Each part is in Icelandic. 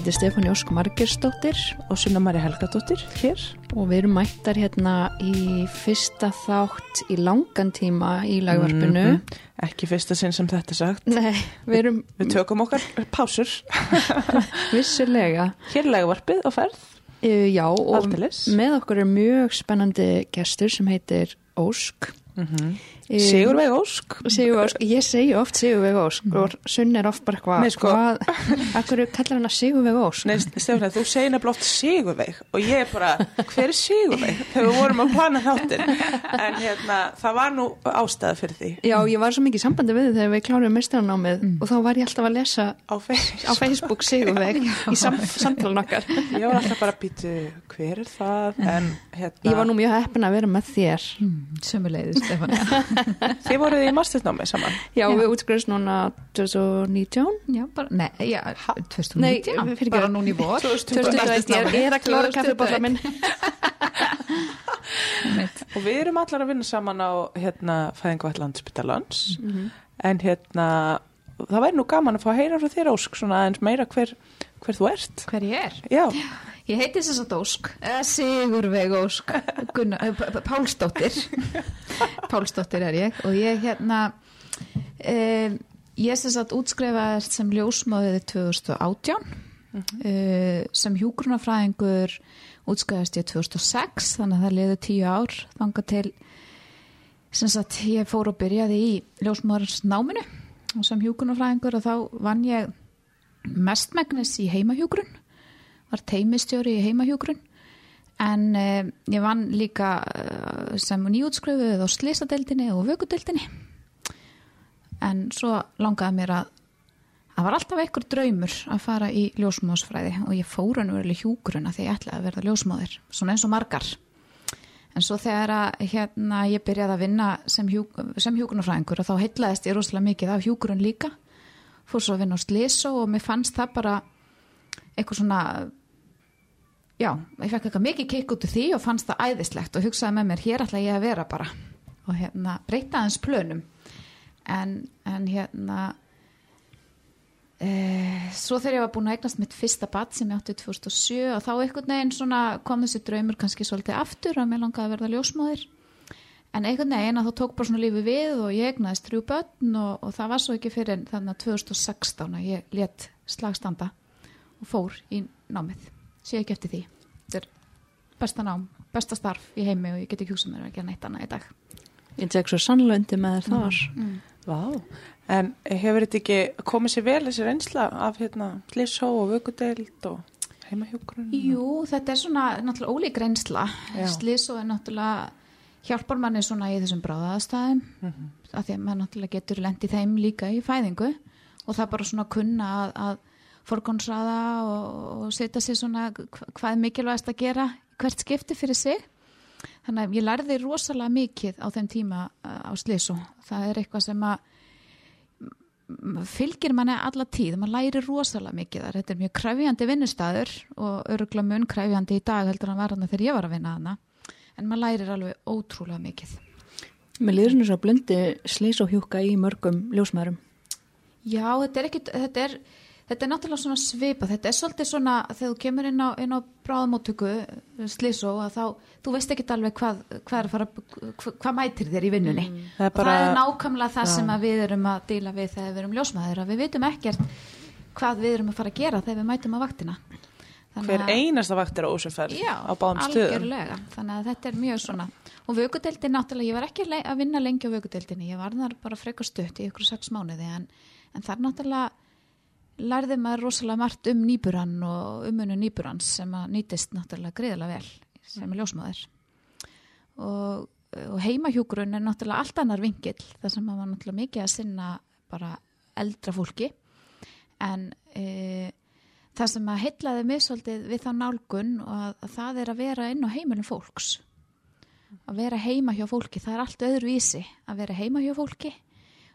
Heiti Stefáni Ósk Margersdóttir og Sunna Mari Helgadóttir hér og við erum mættar hérna í fyrsta þátt í langan tíma í lagvarpinu. Mm -hmm. Ekki fyrsta sinn sem þetta sagt. Nei, við erum... Við, tökum okkar pásur. Vissulega. Hér er lagvarpið á ferð. Uh, já, og Aldeilis. með okkur er mjög spennandi gestur sem heitir Ósk. Mm -hmm. Sigurveig Ósk. Sigurveig Ósk, ég segi oft Sigurveig Ósk mm. og sunn er oft bara hvað sko, hvað, akkur kallar hann að Sigurveig Ósk? Nei, Stefán, þú segir nefnilega oft Sigurveig og ég er bara, hver er Sigurveig? Þegar við vorum að plana þáttin en hérna, það var nú ástæða fyrir því. Já, ég var svo mikið sambandi við þið þegar við kláruðum mestranámið mm. og þá var ég alltaf að lesa á Facebook, á Facebook Sigurveig í sam, samtalen okkar. Ég var alltaf bara að býtu, hver er það? En hérna Ég var nú mjög heppin að vera með þér. Sömmuleiðis, Stefán Þið voruð í masternámi saman. Já, við útskriðast núna 2019 Já, bara, nei, já, 2019 Nei, fyrir bara núna í vor. 2021, ég er að klára kaffibólla minn. Og við erum allar að vinna saman á hérna Fæðingvætt landsbyttalans mm -hmm. en hérna það væri nú gaman að fá að heyra frá þér Ósk svona aðeins meira hver, hver þú ert. Hver ég er? Já Ég heiti þess að Ósk, Sigurveig Ósk, Pálsdóttir, Pálsdóttir er ég. Og ég hérna, eh, ég þess að útskrifaðist sem ljósmáðið 2018, mm -hmm. eh, sem hjúgrunafræðingur útskrifaðist ég 2006, þannig að það liði tíu ár, þanga til sem sagt ég fór og byrjaði í ljósmáðarins náminu og sem hjúgrunafræðingur og þá vann ég mestmægnis í heimahjúgrun var teimistjóri í heimahjógrun en eh, ég vann líka eh, sem nýjútskrifuð á slísadeildinni og vökudeildinni. En svo langaði mér að það var alltaf einhver draumur að fara í ljósmáðsfræði og ég fór hann verið hjógruna því ég ætlaði að verða ljósmáðir svona eins og margar. En svo þegar að hérna ég byrjaði að vinna sem, hjú, sem hjógrunafræðingur og þá heitlaðist ég rosalega mikið af hjógrun líka. Fór svo að vinna á slíso og mér fannst það bara eitthvað svona já, ég fekk eitthvað mikið kikk út úr því og fannst það æðislegt og hugsaði með mér, hér ætla ég að vera bara. Og hérna breyta aðeins plönum. En, en hérna e, svo þegar ég var búin að eignast mitt fyrsta bat sem ég átti 2007 og þá einhvern veginn svona kom þessi draumur kannski svolítið aftur að mér langaði að verða ljósmáðir en einhvern veginn að þá tók bara svona lífi við og ég eignaðist trjú börn og, og það var svo ekki fyrir þannig að 2016 að ég let slagstanda og fór í námið sé ekki eftir því. Þetta er besta nám, besta starf í heimi og ég get ekki hugsað mér að gera neitt annað í dag. Ég tek svo sannlöndi með þér þar. Mm. Vá, en hefur þetta ekki komið sér vel þessi reynsla af hérna Lissó og Vökudeld og heimahjókurinn? Jú, þetta er svona náttúrulega ólík reynsla. Lissó er náttúrulega hjálpar manni svona í þessum bráðaðastæðum mm -hmm. af því að maður náttúrulega getur lendið þeim líka í fæðingu. Og það bara svona kunna að, að forgónsraða og, og setja sér svona hvað er mikilvægast að gera hvert skipti fyrir sig. Þannig að ég lærði rosalega mikið á þeim tíma á Sliso það er eitthvað sem að fylgir manni alla tíð. Mann læri rosalega mikið þar. Þetta er mjög kræfjandi vinnustæður og örugla mun kræfjandi í dag heldur hann var hann þegar ég var að vinna hana en mann lærir alveg ótrúlega mikið. Mér líður svona svo blundi Sliso hjúka í mörgum ljósmaðurum Já, þetta er ekki þetta er Þetta er náttúrulega svona svipa, þetta er svolítið svona þegar þú kemur inn á, inn á bráðamóttöku slísó að þá, þú veist ekki alveg hvað, hvað, fara, hvað, hvað mætir þér í vinnunni. Mm, það, er bara, það er nákvæmlega það ja. sem við erum að díla við þegar við erum ljósmaður og við vitum ekkert hvað við erum að fara að gera þegar við mætum á vaktina. Þannig Hver einasta vakt er ósumferð á báðum stöðum. Já, algjörlega, þannig að þetta er mjög svona. Og vökudeldin náttúrulega, ég var ekki að vinna lengi á vökudeldinni, ég var þar bara frekar stutt í ykkur sex mánuði en, en það er náttúrulega lærði maður rosalega margt um nýburann og umunu nýburans sem að nýtist náttúrulega greiðilega vel sem er ljósmaður og, og heimahjúgrun er náttúrulega allt annar vingil þar sem maður náttúrulega mikið að sinna bara eldra fólki. En e, það sem að heitlaði mig svolítið við þá nálgun og að, að það er að vera inn á heimilum fólks. Að vera heima hjá fólki, það er allt öðruvísi að vera heima hjá fólki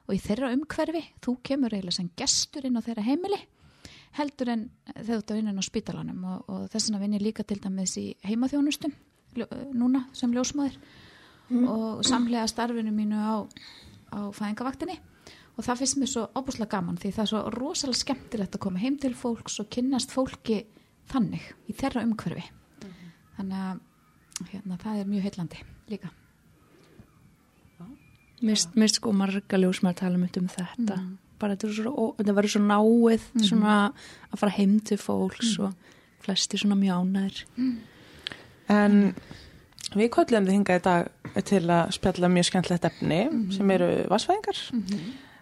og í þeirra umhverfi, þú kemur eiginlega sem gestur inn á þeirra heimili heldur en þegar þú ert að vinna inn á spítalanum. Og, og þess vegna vinn ég líka til dæmis í heimaþjónustum núna sem ljósmaður mm. og samlega starfinu mínu á, á fæðingavaktinni. Og það finnst mér svo óbúslega gaman því það er svo rosalega skemmtilegt að koma heim til fólks og kynnast fólki þannig í þeirra umhverfi. Þannig að hérna, það er mjög heillandi líka Mist, mist sko marga ljósmaður tala um um þetta. Bara þetta, er svo, ó, þetta verður svo náið svona að fara heim til fólks og flesti svona mjánær En við köllum þið hingað í dag til að spjalla mjög skemmtilegt efni sem eru vassfæðingar.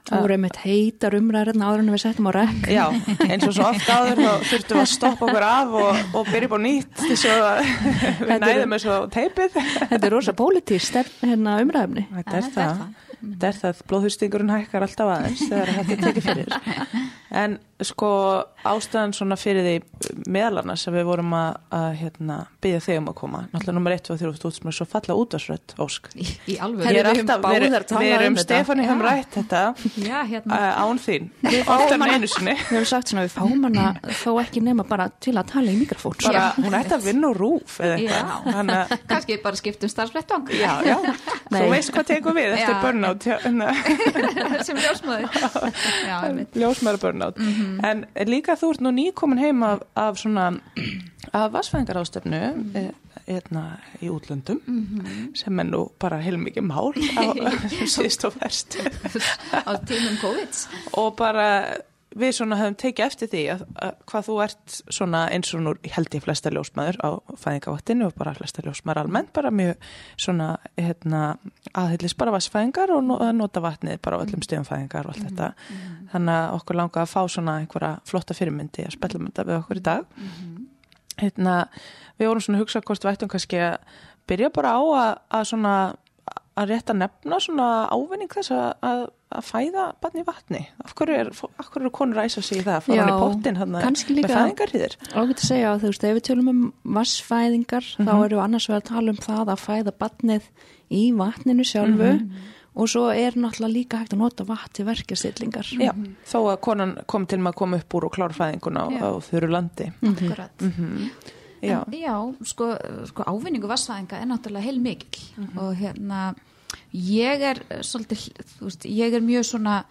Það voru einmitt heitar umræður áður en við settum á rekk Já, eins og svo oft áður þá þurftum við að stoppa okkur af og, og byrja upp á nýtt svo að við næðum þessu teipið. þetta er rosa pólitísk hérna umræðumni Þetta er það. Þetta er það, blóðhustingurinn hækkar alltaf aðeins þegar þetta tekið fyrir. En sko ástæðan svona fyrir því meðal annars að við vorum að, að hérna, byggja þig um að koma. Náttúrulega nummer 1 og 3 út sem er svo falla útvarsrödd, Ósk. í, í alveg er við erum- um erum þetta. Stefáni hefum rætt þetta já, hérna, uh, án þín, við höfum sagt svona við fáum hana þó ekki nema bara til að tala í mikrofón. Bara, hún ætti að vinna úr rúf eða eitthvað. Kannski bara skiptum starfsvettvang. Já, já, þú veist hvað tekur við eftir Já. burnout, sem ljósmaður já, einmitt. ljósmæra burnout. En líka þú ert nú nýkomin heim af, af svona, af vassfæðingarástefnu mm hérna í útlöndum sem er nú bara heilmikið mál á síðust og verst á tímum COVID og bara við svona höfum tekið eftir því að, að hvað þú ert svona eins og nú held ég flesta ljósmaður á fæðingavattinu og bara flesta ljósmaður almennt bara mjög svona hérna, aðhyllist bara vassfæðingar og nota vatnið bara á öllum stegum fæðingar og allt þetta. Þannig að okkur langa að fá svona einhverja flotta fyrirmyndi að spella mynda við okkur í dag. Hérna, við vorum svona að hugsa hvort við ættum kannski að byrja bara á að, að svona að rétta nefna svona ávinning þess að, að, að fæða barn í vatni? Af hverju, er, af hverju eru konur að æsa sig í það? Fara Já, hann í pottin hann með fæðingarhýðir Ágætt að segja að þú veist, ef við tölum um vassfæðingar þá erum við annars vegar að tala um það að fæða batnið í vatninu sjálfu og svo er náttúrulega líka hægt að nota vatn til verkjastillingar. Já, þó að konan kom til með að koma upp úr og klára fæðinguna á, á þurru landi. Akkurat Já, En, já, sko, sko ávinningu vassfæðinga er náttúrulega heil mikil og hérna ég er svolítið, þú veist, ég er mjög svona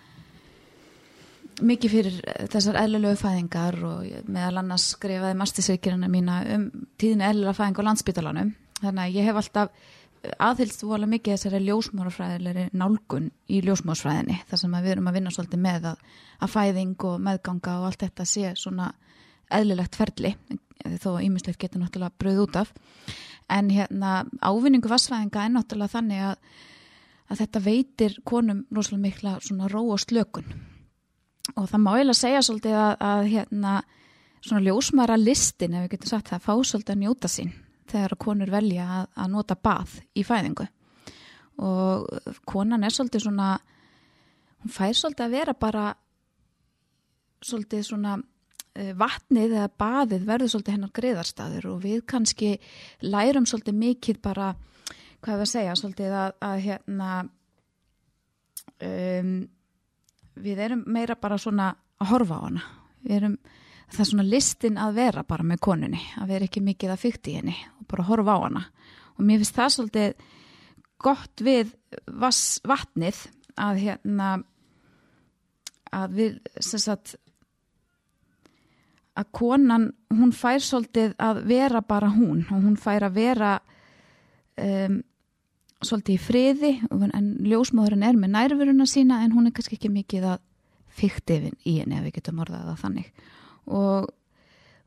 mikið fyrir þessar eðlilegu fæðingar og meðal annars skrifaði mastisveikirina mína um tíðinu eðlilega fæðing á landsbytalanum þannig að ég hef alltaf aðhylst vola mikið þessari ljósmórafræðilegri nálgun í ljósmórsfræðinni þar sem við erum að vinna svolítið með að, að fæðing og meðganga og allt þetta sé svona eðlilegt ferli þó ímislegt getur náttúrulega bröð út af. En hérna ávinningu vassfæðinga er náttúrulega þannig að, að þetta veitir konum rosalega mikla svona ró og slökun. Og það má eiginlega segja svolítið að, að hérna svona ljósmara listin ef við getum sagt það, fá svolítið að njóta sín þegar konur velja að, að nota bað í fæðingu. Og konan er svolítið svona hún fær svolítið að vera bara svolítið svona vatnið eða baðið verður svolítið hennar greiðarstaður og við kannski lærum svolítið mikið bara, hvað er að segja, svolítið að, að hérna um, við erum meira bara svona að horfa á hana. Við erum, það er svona listin að vera bara með konunni, að vera ekki mikið að fykti henni og bara horfa á hana. Og mér finnst það svolítið gott við vatnið að hérna að við sem sagt að konan, hún fær svolítið að vera bara hún og hún fær að vera um, svolítið í friði en ljósmáðurinn er með nærveruna sína en hún er kannski ekki mikið að fykti í henni ef við getum orðað það þannig. Og,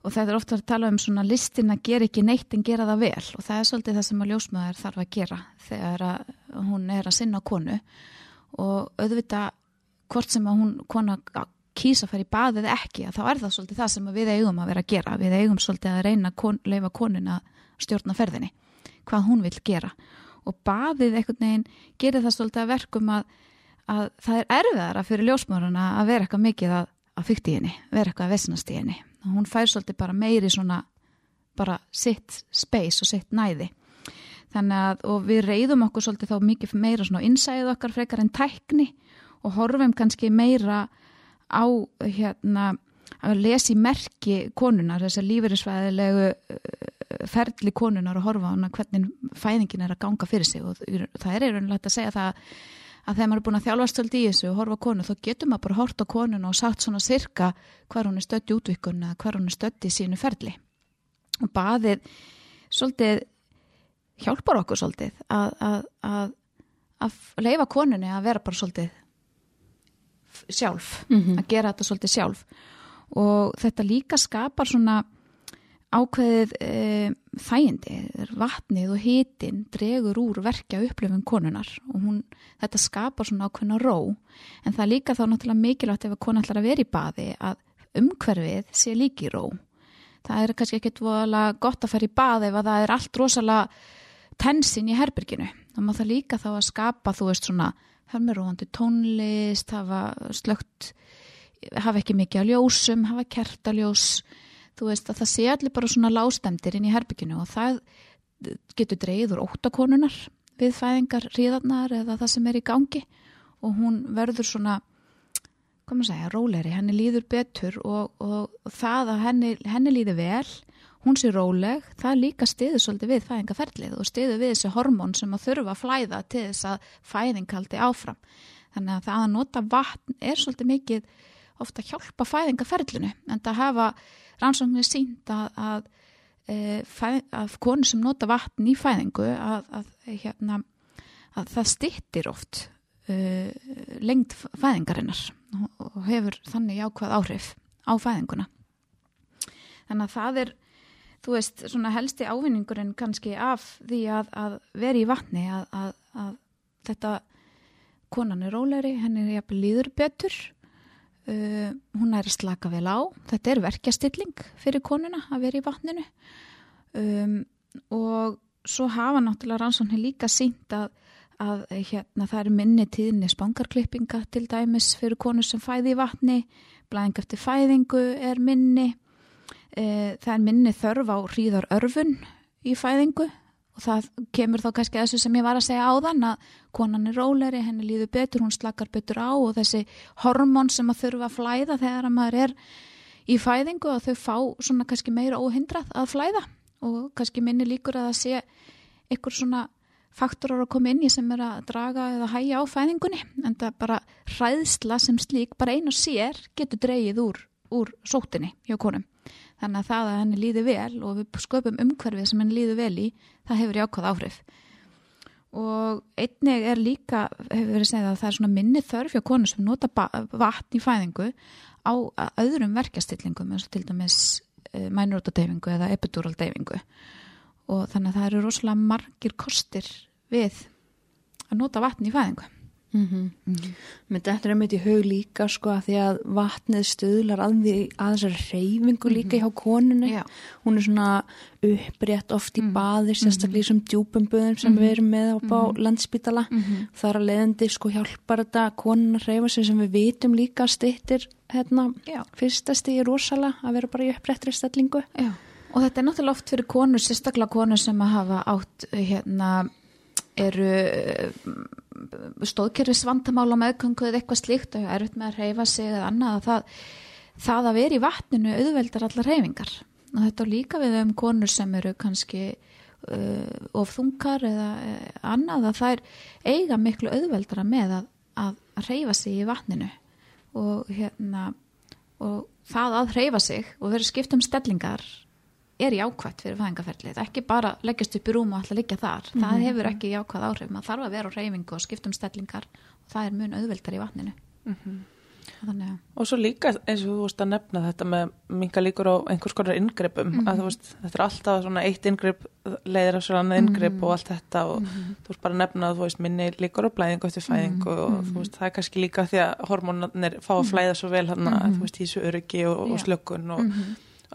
og það er ofta að tala um svona listin að gera ekki neitt en gera það vel og það er svolítið það sem að ljósmáður þarf að gera þegar að hún er að sinna konu. Og auðvitað hvort sem að hún kona kýsa að fara í baðið ekki að þá er það svolítið það sem við eigum að vera að gera. Við eigum svolítið að reyna að kon, leifa konun að stjórna ferðinni hvað hún vil gera. Og baðið einhvern veginn gerir það svolítið að verkum að, að það er erfiðara fyrir ljósmáruna að vera eitthvað mikið að, að fykta í henni, vera eitthvað að vesnast í henni. Hún fær svolítið bara meiri svona bara sitt space og sitt næði. Að og við reyðum okkur svolítið þá mikið meira svona innsæðið okkar frekar en tækni og horfum kannski meira á hérna að lesa í merki konunar, þess að lífeyrisfæðilegu ferli konunar og horfa hana hvernig fæðingin er að ganga fyrir sig. Og það er einhvern veginn að segja það að þegar maður er búin að þjálfa stöld í þessu og horfa konu, þá getur maður bara hort á konun og sagt svona sirka hvar hún er stödd í útvikun eða hvar hún er stödd í sínu ferli. Og baðið svolítið hjálpar okkur svolítið að, að, að, að leifa konunni að vera bara svolítið sjálf, Mhm. að gera þetta svolítið sjálf. Og þetta líka skapar svona ákveðið e, þægindi, vatnið og hitin dregur úr verkja upplifun konunar og hún, þetta skapar svona ákveðna ró. En það líka þá náttúrulega mikilvægt ef að kona ætlar að vera í baði að umhverfið sé líki ró. Það er kannski ekkit voðalega gott að fara í baði ef að það er allt rosalega tensin í herbyrginu þá má það líka þá að skapa þú veist svona hermiróandi tónlist hafa slögt hafa ekki mikið að ljósum, hafa kertaljós þú veist að það sé allir bara svona lástemdir inn í herbygginu og það getur dreigð úr óttakonunar við fæðingar ríðarnar eða það sem er í gangi. Og hún verður svona hvað maður segja, róleri, henni líður betur og, og það að henni, henni líður vel, hún sé róleg það líka stiður svolítið við fæðingaferlið og stiður við þessi hormón sem að þurfa að flæða til þess að fæðing haldi áfram. Þannig að það að nota vatn er svolítið mikið ofta hjálpa fæðingaferlinu en það hafa rannsóknir sínt að, að, e, að konur sem nota vatn í fæðingu að, að, hérna, að það stittir oft uh, lengt fæðingarinnar og hefur þannig jákvæð áhrif á fæðinguna. Þannig að það er þú veist, svona helsti ávinningurinn kannski af því að, að vera í vatni að, að, að þetta konan er róleri, henni er jafnvel líður betur uh, hún er að slaka vel á. Þetta er verkjastilling fyrir konuna að vera í vatninu. Um, og svo hafa náttúrulega rannsóknir líka sínt að, að hérna, það er minni tíðinni spangarklippinga til dæmis fyrir konur sem fæði í vatni blæðing eftir fæðingu er minni e, það er minni þörf á hríðar örfun í fæðingu og það kemur þá kannski þessu sem ég var að segja áðan að konan er róleri, henni líður betur, hún slakar betur á og þessi hormón sem að þurfa að flæða þegar að maður er í fæðingu og þau fá svona kannski meira óhindrað að flæða og kannski minni líkur að það sé ykkur svona faktorar að koma inn í sem er að draga eða hæja á fæðingunni en það bara hræðsla sem slík bara einu sér getur dreigið úr, úr sóttinni hjá konum þannig að það að henni líði vel og við sköpum umhverfið sem henni líði vel í það hefur jákvæð áhrif. Og einnig er líka hefur verið segjað að það er svona minni þörf hjá konur sem nota vatn í fæðingu á öðrum verkjastillingum eins og til dæmis uh, mænurútadeyfingu eða epiduraldeyfingu og þannig að það eru rosalega margir kostir við að nota vatn í fæðingu Mm -hmm. Menn þetta er einmitt í haug líka sko að því að vatnið stuðlar að, því, að þessari reyfingu líka hjá konunni. Já. Hún er svona upprétt oft í Mhm. baði, sérstaklega í þessum djúpum böðum sem við erum með á Mhm. landspítala. Mhm. Þar að leiðandi sko hjálpar þetta konun að reyfa sig sem við vitum líka stittir hérna Já. fyrsta stíði rosalega að vera bara í uppréttri stellingu. Já, og þetta er náttúrulega oft fyrir konur, sérstaklega konur sem að hafa átt hérna eru stóðkerfis vandamála meðgöngu eða eitthvað slíkt og er upp með að reyfa sig eða annað að það, það að vera í vatninu auðveldar allar reyfingar og þetta líka við um konur sem eru kannski uh, of þungar eða uh, annað að það er eiga miklu auðveldara með að, að reyfa sig í vatninu. Og hérna og það að reyfa sig og vera skipt um stellingar er jákvæmt fyrir fæðingaferlið, ekki bara leggjast upp í rúm og alltaf liggja þar, það hefur ekki jákvæð áhrif, maður þarf að vera á reyfingu og skipta um stellingar og það er mun auðveldar í vatninu. Þannig að Og svo líka eins og þú veist að nefna þetta með minga líkur á einhvers konar inngripum að þú veist, þetta er alltaf svona eitt inngrip leiðir af svona annað inngrip og allt þetta og þú veist bara að nefna að þú veist minni líkur á blæðingu eftir fæðingu og þú veist það er kannski líka því að hormónarnir fá að flæða svo vel hann að þú veist þessu öryggi og, og Já. slökun og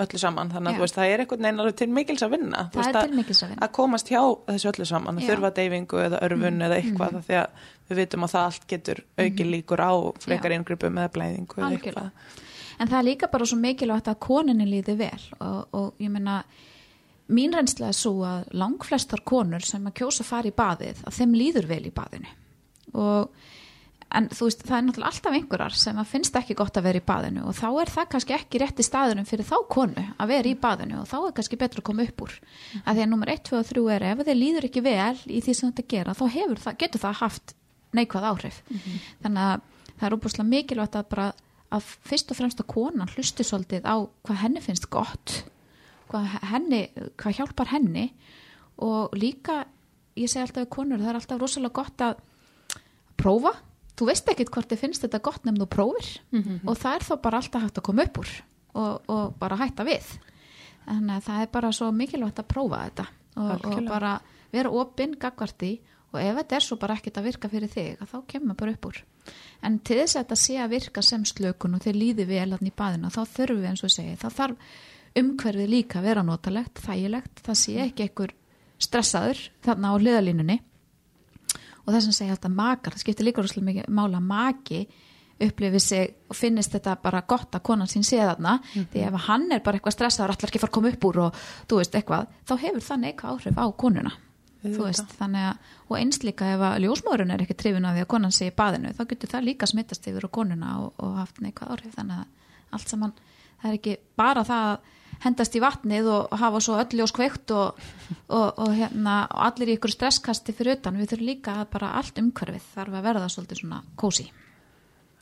öllu saman. Þannig að veist það er einhvern veginn til mikils að vinna. Það veist, er til mikils að vinna. að komast hjá þessu öllu saman að þurfa deyfingu eða örfun eða eitthvað mm. því að við vitum að það allt getur auki líkur á frekar inngripum eða blæðingu eða eitthvað. En það er líka bara svo mikilvægt að koninni líði vel og, og ég meina mín reynsla er svo að langflestar konur sem að kjósa að fara í baðið að þeim líður vel í baðinu. Og en þú veist það er náttúrulega alltaf einhverjar sem að finnst ekki gott að vera í baðinu og þá er það kannski ekki rétt í staðunum fyrir þá konu að vera í baðinu og þá er kannski betra að koma upp úr. Að því að nummer 1, 2 og 3 er ef þeir líður ekki vel í því sem þetta gera þá hefur það, getur það haft neikvað áhrif. Þannig að það er óbúslega mikilvægt að bara að fyrst og fremst að konan hlusti svolítið á hvað henni finnst gott hvað, henni, hvað hjálpar henni og líka ég segi alltaf við konur, það er alltaf rosalega gott að prófa þú veist ekkit hvort þið finnst þetta gott nefn þú prófir. Og það er þá bara alltaf hægt að koma upp úr og, og bara hætta við. Þannig að það er bara svo mikilvægt að prófa þetta og, og bara vera opinn gagvarti og ef þetta er svo bara ekkit að virka fyrir þig þá kemur bara upp úr. En til þess að þetta sé að virka sem slökun og þeir líði vel hann í baðina þá þurfum við eins og segi, þá þarf umhverfið líka að vera notalegt, þægilegt það sé ekki einhver stressaður þarna á hliðalínunni og þess að segja alltaf makar, það skiptir líka rosalega mikið mála maki upplifið sig og finnist þetta bara gott að konan sín sé þarna. Því ef hann er bara eitthvað stressaður allar ekki fara að koma upp úr og þú veist eitthvað þá hefur það neika áhrif á konuna. Þú Auðvitað. veist, þannig að og eins líka ef að ljósmóðurinn er ekki trifin af því að konan sé í baðinu þá getur það líka smittast yfir á konuna og, og haft neikvað áhrif. Þannig að allt saman, það er ekki bara það að hendast í vatnið og hafa svo öll ljós kveikt og, og, og, hérna, og allir í ykkur stresskasti fyrir utan, við þurfum líka að bara allt umhverfið þarf að verða svolítið svona kósi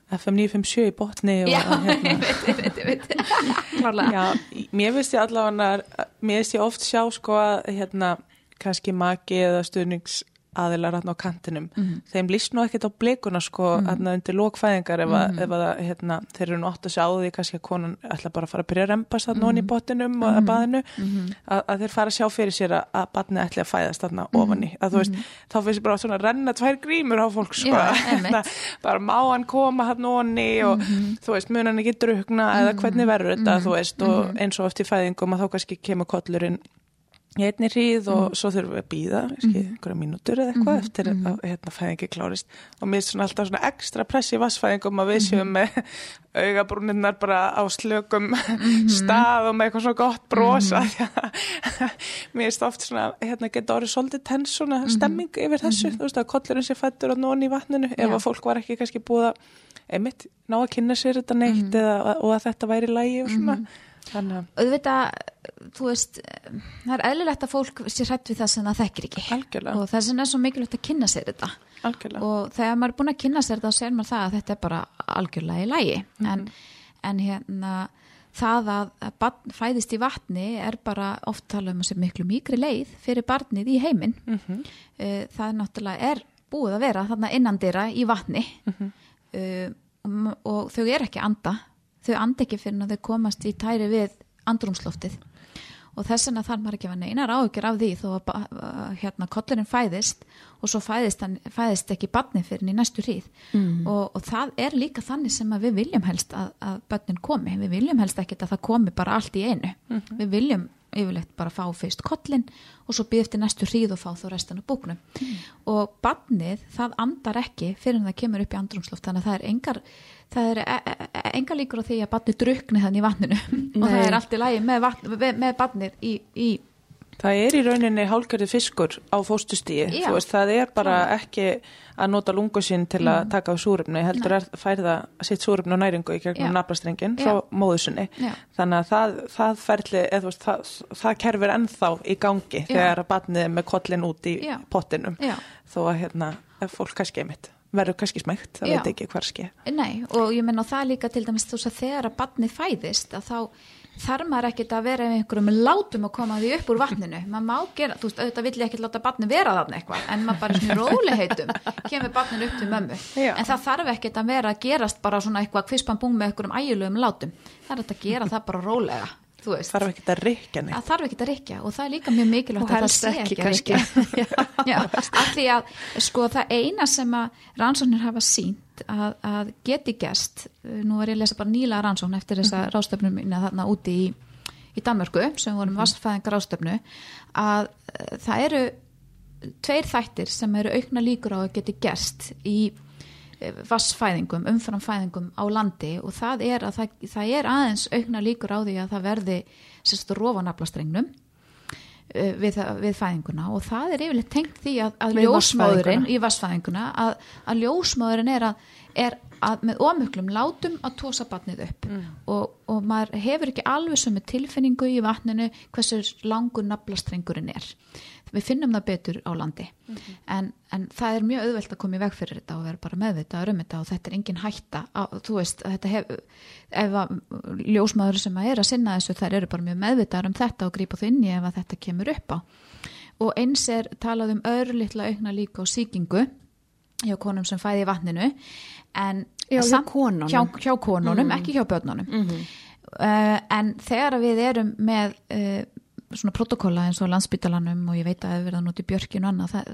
FM 957 í botni og Já, hérna, ég veit, ég veit, ég veit. Klárlega. Já, mér finnst ég allavega mér finnst ég oft sjá sko að hérna, kannski maki eða stuðnings aðilar hérna á kantinum þeim líst nú ekkert á blikuna sko hérna undir lókfæðingar ef, að, ef að hérna, þeir eru nú átt að sjá því kannski að konan ætla bara að fara að byrja að rempast þarna mm í bottinum og að baðinu að, að þeir fara að sjá fyrir sér að, að batni ætli að fæðast þarna ofan í. Að þú veist, þá finnst bara svona að renna tvær grímur á fólk sko, Já. Hérna, bara má hann koma hann onni og þú veist, mun hann ekki drukna eða hvernig verður þetta, þú veist og eins og eftir fæðingum að þá kannski kemur kollurinn í einni hríð og svo þurfum við að býða kannski einhverja mínútur eða eitthvað eftir að hérna, fæðingi klárist. Og mér er svona alltaf svona ekstra press í vassfæðingum að við séum með augabrúninnar bara á slökum stað og með eitthvað svona gott brosa mér er oft svona hérna geta orðið svolítið tens svona stemming yfir þessu, þú veist að kollurinn sé fættur og nóni í vatninu. Ef að fólk var ekki kannski búið að einmitt ná að kynna sér þetta neitt eða, og að þetta væri lægi og svona þannig að auðvitað, þú veist það er eðlilegt að fólk sé hrætt við það sem það þekkir ekki. Algjörlega, og þess vegna er svo mikilvægt að kynna sér þetta. Algjörlega. og þegar maður er búin að kynna sér þetta þá sér maður það að þetta er bara algjörlega í lægi en, en hérna það að, barn fæðist í vatni er bara oft tala um sé miklu mýkri leið fyrir barnið í heiminn. Mhm. uh, það er náttúrulega er búið að vera þarna innandira í vatni. Mhm. uh, og, og þau er ekki anda þau anda ekki fyrir að þau komast í tæri við andrumsloftið og þess vegna þarf maður ekki að vera neinar áhyggjur af því þó að hérna, kollurinn fæðist og svo fæðist, hann, fæðist ekki barni fyrir hann í næstu hríð. Mm. og, og það er líka þannig sem að við viljum helst að, að börnin komi. Við viljum helst ekki að það komi bara allt í einu. Við viljum yfirleitt bara fá fyrst kollin og svo býð eftir næstu hríð og fá þá restan af búknum. Og barnið það andar ekki fyrir en það kemur upp í andrumsloft þannig að það er engar það er e- e- e- engar líkur á því að barnið drukni þannig í vatninu. Og það er allt í vatn, með, með barnið í, í Það er í rauninni hálgerði fiskur á fóstustíi, þú veist, það er bara ekki að nota lungu sín til að taka á súrefni, heldur er færða sitt súrefni og næringu í gegnum Já. frá móðusunni. Já. Þannig að það, það ferli, eða veist, það, það kerfir ennþá í gangi Já. þegar að batnið er með kollin út í Já. pottinum. Þó að hérna, fólk kannski einmitt, verður kannski smægt, það Já. veit ekki hvar ske. Nei, og ég menn og það líka til dæmis þú að þegar að barnið fæðist að þá þarf maður ekkert að vera með einhverjum látum að koma því upp úr vatninu. Maður má gera, þú veist, auðvitað vill ég ekkert láta barnið vera þarna eitthvað, en maður bara svona róliheitum kemur barnið upp til mömmu. Já. en það þarf ekkert að vera að gerast bara svona eitthvað kvispan búm með einhverjum æjulegum látum. Það er að gera það bara rólega Þarf ekki að rikja neitt. það þarf ekkert að rikja og það er líka mjög mikilvægt að það sé ekki, að rikja af því að sko það eina sem að rannsóknir hafa sínt að, að geti gerst uh, nú er ég að lesa bara nýla rannsókn eftir þessa Mhm. ráðstöfnum mína þarna úti í, í Danmörku sem vorum mm. vassfæðingar ráðstöfnu að uh, það eru tveir þættir sem eru aukna líkur á að geti gerst í eh, vassfæðingum, umframfæðingum á landi og það er að það, það er aðeins aukna líkur á því að það verði sérst rofanaflastrengnum uh, við, við fæðinguna og það er yfirleitt tengt því að, að vatnsfæðinguna. í vassfæðinguna að, að ljósmóðurinn er að, er að með ómöklum látum að tósa batnið upp. Og, og maður hefur ekki alveg sömu tilfinningu í vatninu hversu langur naflastrengurinn er við finnum það betur á landi. En, en það er mjög auðvelt að koma í veg fyrir þetta og vera bara meðvitað um þetta og þetta er engin hætta á, þú veist, þetta hef ef að ljósmaður sem að er að sinna þessu þær eru bara mjög meðvitað um þetta og grípa þau inn í ef að þetta kemur upp á. Og eins er talað um örlittla aukna líka og síkingu hjá konum sem fæði í vatninu en Já, hjá konunum. hjá, hjá konunum, ekki hjá börnunum. Uh, en þegar við erum með uh, svona protokolla eins og landsbytalanum og ég veit að það er verið að nota í björkinu og annað,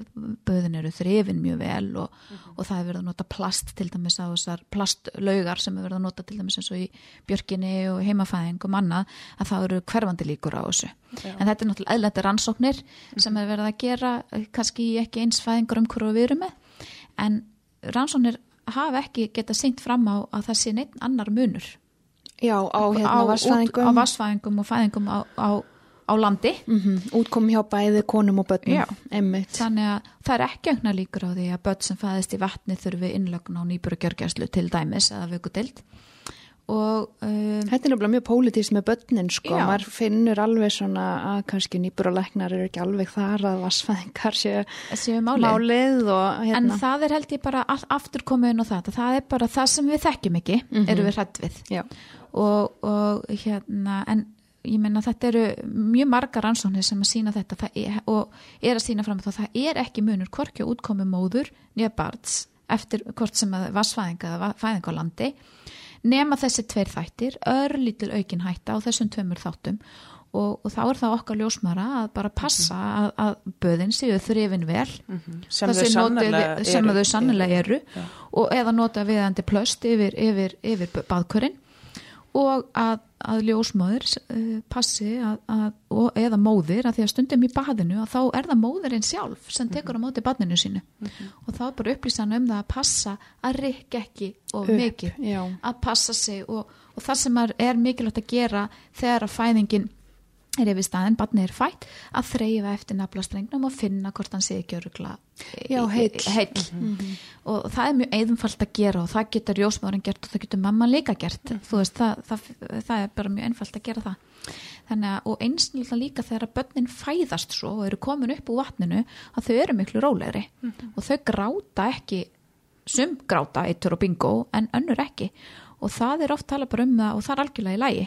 böðin eru þrifin mjög vel og, og það er verið að nota plast til dæmis á þessar plastlaugar sem er verið að nota til dæmis eins og í björkinu og heimafæðing og annað að það eru hverfandi líkur á þessu. En þetta er náttúrulega eðlætti rannsóknir sem er verið að gera eh, kannski ekki eins fæðingur um hverju við erum með en rannsóknir hafa ekki geta seint fram á að það sé neitt annar munur. Já, á hérna vassfæðingum. á vassfæðingum og fæðingum á, á, á landi Mm Útkom hjá bæði konum og börnum. Þannig að það er ekki aukna líkur á því að börn sem fæðist í vatni þurfi innlögn á nýbúrugjörgjæslu til dæmis eða vökudild og um, Þetta er nefnilega mjög pólitískt með börnin sko, Já. maður finnur alveg svona að kannski læknar eru ekki alveg þar að vassfæðingar séu séu málið. málið og en hérna. það er held ég bara aftur komið inn á það það er bara það sem við þekkjum ekki eru við hrætt við og, og hérna en ég meina þetta eru mjög margar rannsóknir sem að sína þetta. Er, og er að sína fram að það er ekki munur hvorki útkomi móður nýja barns eftir hvort sem að vassfæðinga eða fæðinga á landi nema þessi tveir þættir örlítil aukin hætta á þessum tveimur þáttum. Og, og þá er það okkar ljósmara að bara passa að, að böðin séu þrifin vel. Sem það þau sé notið sannarlega við- sem eru. þau sannlega eru. Já. og eða nota viðandi plöst yfir, yfir, yfir baðkurinn og að, að ljósmóður uh, passi að, að, og, eða móðir að því að stundum í baðinu að þá er það móðurinn sjálf sem tekur á móti baðinu sínu. Og þá er bara upplýsan um það að passa að rikka ekki Upp, mikið. að passa sig og, og það sem er mikilvægt að gera þegar að fæðingin er yfir staðin, barnið er fætt að þreyfa eftir naflastrengnum og finna hvort hann sé ekki örugla Já, heill. heill. og það er mjög einfalt að gera og það getur jósmárin gert og það getur mamma líka gert. Þú veist, það, það, það er bara mjög einfalt að gera það. Þannig að, og eins náttúrulega líka þegar að börnin fæðast svo og eru komin upp úr vatninu að þau eru miklu rólegri. Og þau gráta ekki. Sum gráta, eittur og bingo en önnur ekki. Og það er oft tala bara um það og það er algjörlega í lægi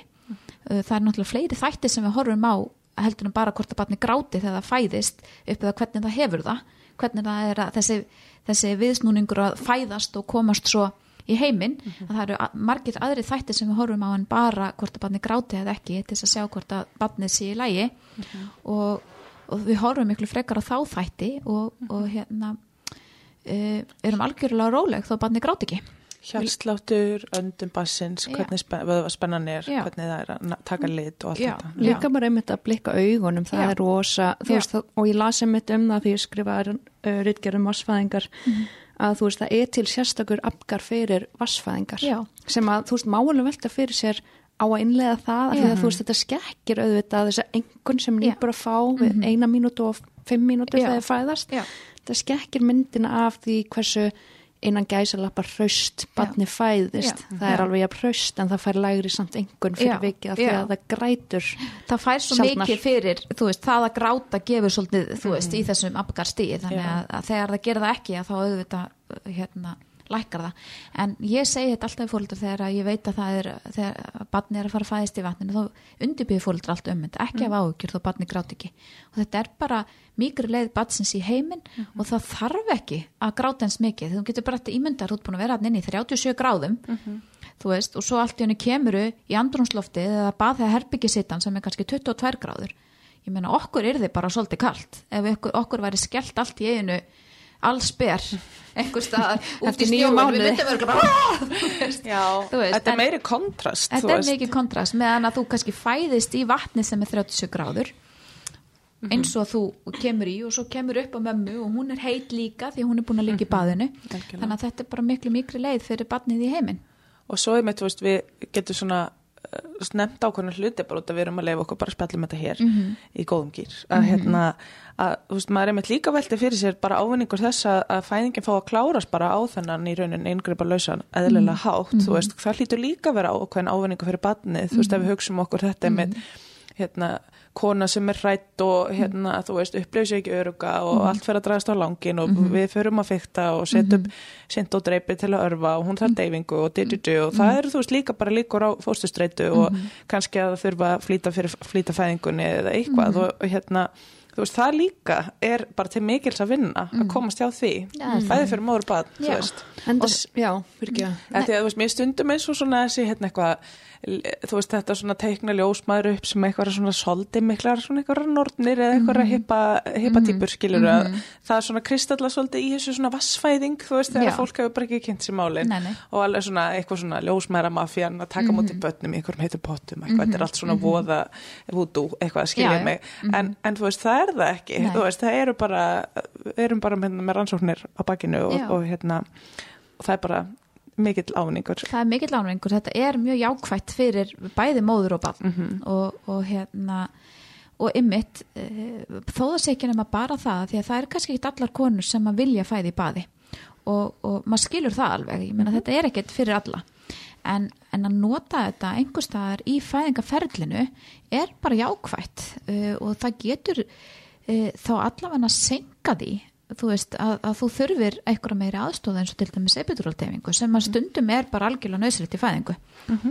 það er náttúrulega fleiri þættir sem við horfum á heldur en bara hvort að barni gráti þegar það fæðist upp eða hvernig það hefur það. Hvernig það er að þessi, þessi viðsnúningur að fæðast og komast svo í heiminn, að það eru margir aðri þættir sem við horfum á en bara hvort að barni gráti eða ekki til þess að sjá hvort að barnið sé í lægi og, og við horfum miklu frekar á þá þætti og, og hérna uh, erum algjörlega róleg þó barni gráti ekki Hjartsláttur, öndum bassins, Já. hvernig spennan er, Já. hvernig það er að taka lit og allt Já. þetta. Líka bara einmitt að blikka augunum, það Já. er rosa, þú Já. veist, það, og ég las einmitt um það því ég skrifaði uh, ritgerðum vassfæðingar, Mhm. að þú veist, það er til sérstakur apgar fyrir vassfæðingar, Já. sem að, þú veist, málega velta fyrir sér á að innlega það, af því Já. að þú veist, þetta skekkir auðvitað þess að einhvern sem Já. nýpur að fá við eina mínútu og fimm mínútur Já. þegar það fæðast, Já. þetta skekkir myndina af því hversu innan gæsalappa hraust barni fæðist, Já. það er Já. alveg jafn hraust en það fær lægri samt einhvern fyrir Já. vikið af því að það grætur það fær svo Sjaldnar. mikið fyrir þú veist, það að gráta gefur svolítið þú veist, í þessum apgarstíði þannig Já. að, að þegar það gerir það ekki að þá auðvitað hérna, lækkar það. En ég segi þetta alltaf í fólöldur þegar ég veit að það er þegar barni er að fara að fæðist í vatninu þá undirbyrði fólöldur allt um þetta. Ekki af áhugjur þó barni gráti ekki. Og þetta er bara mýgri leið batsins í heiminn og það þarf ekki að gráta eins mikið. Þú getur bara þetta ímyndar út búin að vera inn í 37 gráðum þú veist, og svo allt í henni kemuru í andrúnsloftið eða bað þegar herbyggisittan sem er kannski 22 gráður. Ég meina okkur er þið bara svolítið kalt. Ef okkur, okkur væri skellt allt í einu alls ber einhver stað út í snjóin við myndum örgulega bara "Ah!" Þú veist. Já, Þú veist, þetta er meiri kontrast, þú þetta er mikið kontrast meðan að þú kannski fæðist í vatni sem er 37 gráður Mhm. eins og þú kemur í og svo kemur upp á mömmu og hún er heit líka því hún er búin að liggja í baðinu Mhm. Algjörlega. þannig að þetta er bara miklu miklu leið fyrir barnið í heiminn Og svo er með, þú veist, við getum svona nefnt ákveðna hluti bara út að við erum að leifa okkur bara að spjallum þetta hér Mhm. í góðum gýr. Að hérna, að, þú veist, maður er með líka velti fyrir sér bara ávinningur þess að, að fæðingin fá að klárast bara á þennan í raunin eingripa lausan eðlilega Mhm. hátt, þú veist, það hlýtur líka að vera ákveðin ávinningur fyrir barnið, þú veist, ef við hugsaum okkur þetta Mhm. með hérna, kona sem er hrætt og hérna, þú veist, upplifir sér ekki öruga og allt fyrir að dragast á langin og við förum að fykta og setja upp sind og dreipi til að örfa og hún þarf deyfingu og dididu og það eru þú veist líka bara líkur á fóstustreitu og kannski að það þurfa að flýta fyrir flýta fæðingunni eða eitthvað og, hérna þú veist, það líka er bara til mikils að vinna að komast hjá því. Já, bæði fyrir móður bad, þú veist. Já, fyrir ekki að Því að þú veist, mér stundum eins og svona þessi hérna eitthvað, þú veist, þetta svona teikna ljósmaður upp sem eitthvað svona soldi miklar svona eitthvað nortnir eða eitthvað Mhm. hippa, hippa típur skilur að það er svona kristalla svolítið í þessu svona vassfæðing, þú veist, þegar fólk hefur bara ekki kynnt sér málin. Nei, nei. og alveg svona eitthvað svona ljósmaðra mafían að taka mútið börnum í einhverjum heitum pottum eitthvað, þetta er allt svona voða vúdú, eitthvað að skilja mig. En, en þú veist, það er það ekki Nei. þú veist, það eru bara, við erum bara með, með rannsóknir á bakinu og, og hérna og það er bara mikill áningur það er mikill ánvengur, þetta er mjög jákvætt fyrir bæði móður og barn. Mhm. og, og hérna og ymmit, e, þó það sé ekki nema bara það, því að það er kannski ekki allar konur sem að vilja fæði í baði. Og, og maður skilur það alveg. Ég meina þetta er ekkert fyrir alla. En, en að nota þetta einhverstaðar í fæðingaferlinu er bara jákvætt. Uh, og það getur uh, þá allavega að senka því þú veist að, að þú þurfir einhverja meiri aðstóða eins og til dæmis epiduraltefingu sem að stundum er bara algjörlega nöðsilegt í fæðingu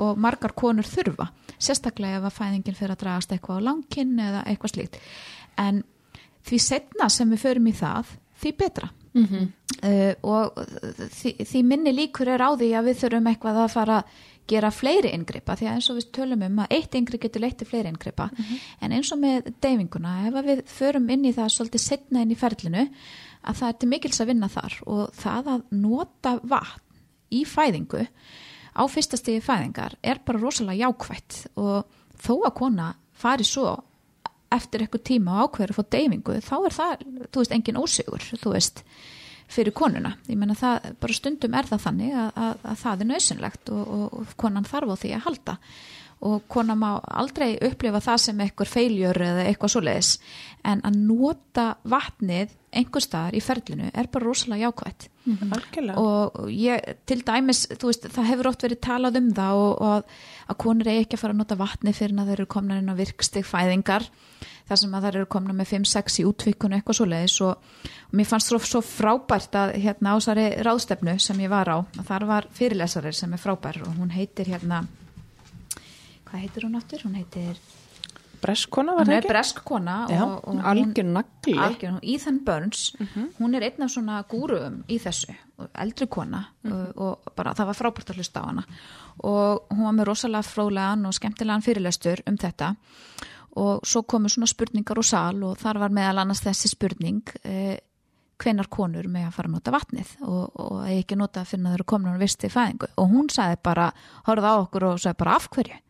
og margar konur þurfa sérstaklega ef að fæðingin fyrir að dragast eitthvað á langkinn eða eitthvað slíkt. En því setna sem við förum í það því betra. Uh, og því, því minni líkur er á því að við þurfum eitthvað að fara að gera fleiri inngripa því að eins og við tölum um að eitt ingrip getur leitt til fleiri inngripa. En eins og með deyfinguna ef við förum inn í það svolítið setna inn í ferlinu að það er til mikils að vinna þar og það að nota vatn í fæðingu á fyrsta stigi fæðingar er bara rosalega jákvætt. Og þó að kona fari svo eftir eitthvað tíma og ákveður að fá deyfingu þá er það, þú veist, engin ósigur þú veist, fyrir konuna. Ég menna það, bara stundum er það þannig að, að, að það er nöðsynlegt og, og, og konan þarf á því að halda og konan má aldrei upplifa það sem eitthvað feiljör eða eitthvað svoleiðis. En að nota vatnið einhver staðar í ferlinu er bara rosalega jákvætt. Algjörlega. Og ég, til dæmis, þú veist, það hefur oft verið talað um það og, og að, konur eigi ekki að fara að nota vatni fyrir að þeir eru komna inn á virkstig fæðingar þar sem að þeir eru komna með 5-6 í útvíkunu eitthvað svo leiðis og, og mér fannst svo, svo frábært að hérna ásari ráðstefnu sem ég var á, þar var fyrirlesari sem er frábær og hún heitir hérna hvað heitir hún aftur? Hún heitir, Breskona var hún það er ekki? bresk kona Já, og, og hún, algjör nagli. Algjör, hún- Ethan Burns hún er einn af svona gúruum í þessu, og eldri kona og, og bara það var frábært að hlusta á hana. Og hún var með rosalega fróðlegan og skemmtilegan fyrirlestur um þetta. Og svo komu svona spurningar og sal og þar var meðal annars þessi spurning eh, hvenar konur með að fara að nota vatnið? Og, og ekki nota að þau eru komin á visti fæðingu. Og hún sagði bara, horfði á okkur og sagði bara af hverju? Eh,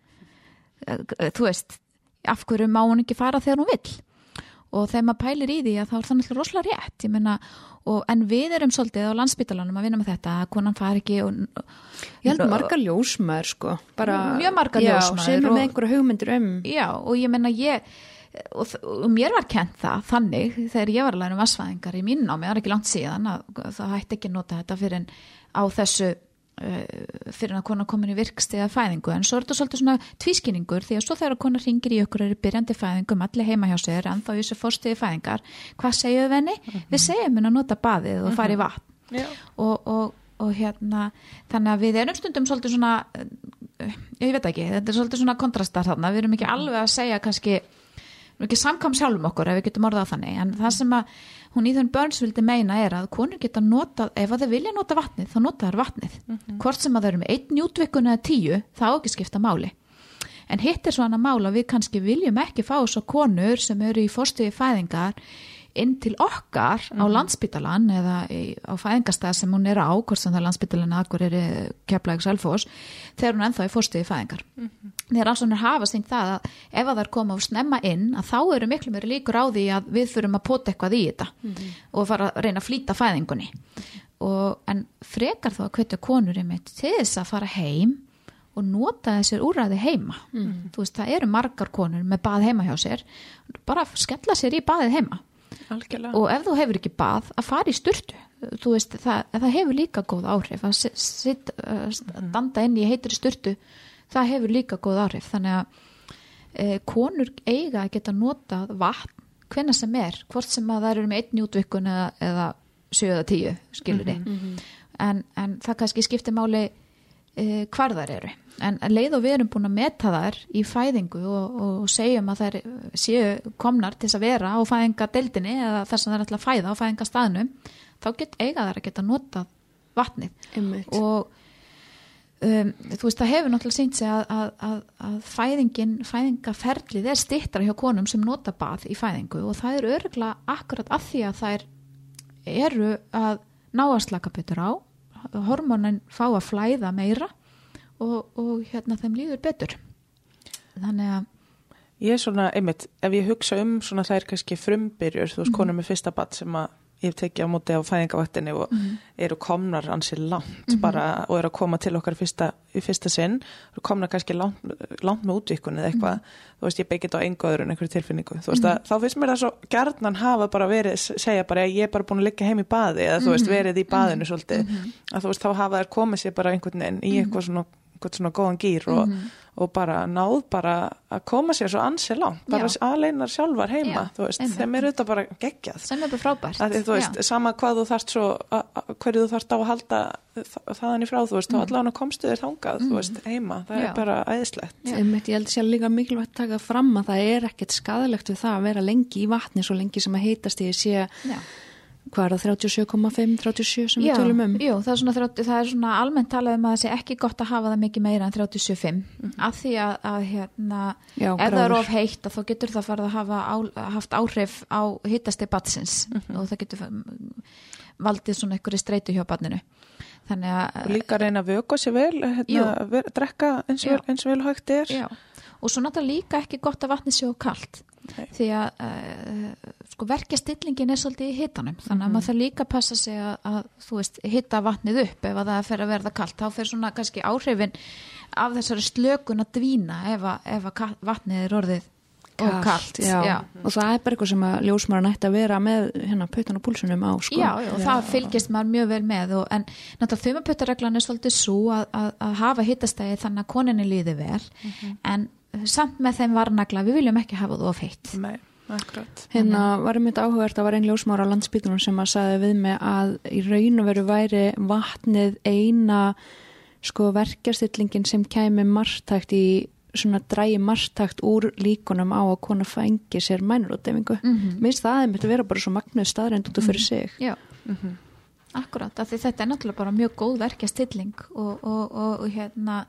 þú veist, af hverju má hún ekki fara þegar hún vill? Og þegar maður pælir í því að þá er það náttúrulega rosalega rétt ég meina, og, en við erum svolítið á landsbytalanum að vinna með þetta að konan fari ekki og, Ég held margar ljósmaður sko bara, Mjög margar já, ljósmæður sem er með einhverja hugmyndir um. Já, og ég meina ég og, og mér var kent það þannig þegar ég var að læra um vassfæðingar í mín námi, það er ekki langt síðan að það hætti ekki nota þetta fyrir en á þessu fyrir en að konar komin í virkstiða fæðingu. En svo er þetta svolítið svona tvískinningur því að svo þegar konar ringir í okkur eru byrjandi fæðingum allir heima hjá sér en þá í þessu fórstiði fæðingar hvað segjum við henni? Við segjum henni að nota baðið og fara í vatn. Já. og, og, og hérna þannig að við erum stundum svolítið svona eh, ég veit ekki, þetta er svolítið svona kontrastar þarna, við erum ekki alveg að segja kannski, við erum ekki samkvæm sjálfum okkur ef við getum orðað þannig, en það sem að hún Ethan Burns vildi meina er að konur geta notað, ef að þeir vilja nota vatnið þá nota þær vatnið, hvort sem að þau eru með einn jútvikun eða tíu, það á ekki skipta máli. En hitt er svona mála við kannski viljum ekki fá svo konur sem eru í fórstuði fæðingar inn til okkar á landsbytalan eða á fæðingastað sem hún er á, hvort sem það er landsbytalan akkur er keflaug selfos þegar hún er ennþá í fórstuði fæðingar. Þegar alls hann er hafa sínt það að ef að það er koma og snemma inn að þá eru miklu meiri líkur á því að við þurfum að pota eitthvað í þetta og fara að reyna að flýta fæðingunni. Og, en frekar þá að kvita konur til þess að fara heim og nota þessir úræði heima. Þú veist, það eru margar konur með bað heima hjá sér bara skella sér í baðið heima algjörlega. Og ef þú hefur ekki bað að fara í sturtu. Þú veist, það, það hefur líka góð áhrif. Að sit, uh, standa inn í heitri sturtu það hefur líka góð áhrif. Þannig að eh, konur eiga að geta notað vatn hvenna sem er, hvort sem að það eru með einn útvikkun eða, eða 7 eða 10 skilur Mhm. en, en það kannski skiptir máli uh, hvar þær eru en leið og við erum búin að meta þær í fæðingu og, og segjum að þær séu komnar til þess að vera á fæðingadeildinni eða þess að þær ætla að fæða á fæðingastaðnum þá get eiga þær að geta notað vatnið Einmitt. og um, þú veist það hefur náttúrulega sínt sig að, að, að, að fæðingin, fæðingaferlið er stittra hjá konum sem nota bað í fæðingu og það er örgulega akkurat af því að þær eru að ná að slaka betur á hormonin fá að flæða meira og, og hérna þeim líður betur. Þannig að Ég er svona, einmitt, ef ég hugsa um svona þær kannski frumbyrjur, þú veist, Mhm. konur með fyrsta badd sem að ég tekið á móti á fæðingavaktinni og Mhm. eru komnar ansið langt bara og eru að koma til okkar fyrsta, í fyrsta sinn, eru komnar kannski langt, langt með útvikun eða eitthvað, þú veist, ég beigit á engu öðru en einhverju tilfinningu, þú veist, að, þá finnst mér það svo gjarnan hafa bara verið, segja bara ég er bara búin að liggja heim í baði eða þú veist, verið í baðinu svolítið, að þú veist, þá hafa þær komið sér bara einhvern veginn í eitthvað svona svona góðan gýr og, og bara náð bara að koma sér svo ansið langt, bara aðleinar sjálfar heima, Já, þú veist, einmitt. þeim er auðvitað bara geggjað sem er bara frábært að veist, Já. sama hvað þú þarft svo hverju þú þarft á að halda þa- þaðan í frá, þú veist, þá allavega komstu þér þangað, þú veist, heima, það Mm. Já. er bara æðislegt. Ég held sér líka mikilvægt að taka fram að það er ekkert skadalegt við það að vera lengi í vatni svo lengi sem að heitast ég sé Já. Hvað er það 37,5, 37 sem Já, við tölum um? jú, það, er svona, þrjátt- það er svona almennt talað um að það sé ekki gott að hafa það mikið meira en 37 af því að, að hérna, ef það er of heitt að þá getur það farið að hafa á, haft áhrif á hittasti batsins Mhm. og það getur valdið svona einhverju streitu hjá batninu þannig að líka reyna að vöka sér vel, hérna, ver, drekka eins og, eins og vel hægt er. Já, og svo náttúrulega líka ekki gott að vatni séu kalt. Nei. því að uh, sko verkja stillingin er svolítið í hitanum þannig að Mhm. maður þarf líka að passa sig að, að þú veist, hitta vatnið upp ef að það fer að verða kalt, þá fer svona kannski áhrifin af þessari slökun að dvína ef að, ef að vatnið er orðið og kalt já. og það er bara eitthvað sem að ljósmaður nætti að vera með hérna puttan og púlsunum á sko. Já, já, og það fylgist maður mjög vel með og, en náttúrulega þumaputtareglan er svolítið svo að, að, að hafa hittastæði þannig að koninni líði vel en samt með þeim varnagla við viljum ekki hafa þú of heitt. Nei, akkurat. Hérna var einmitt áhugavert að var einn ljósmára á landsbytunum sem að sagði við mig að í raun og veru væri vatnið eina sko verkjastillingin sem kæmi margtækt í svona drægi margtækt úr líkunum á að kona fengi sér mænurútdefingu. Mm Mhm. -hmm. Minnst það að þetta vera bara svo magnuð staðreind út af fyrir sig. Já, Mhm. akkurat af því þetta er náttúrulega bara mjög góð verkjastilling og, og, og, og hérna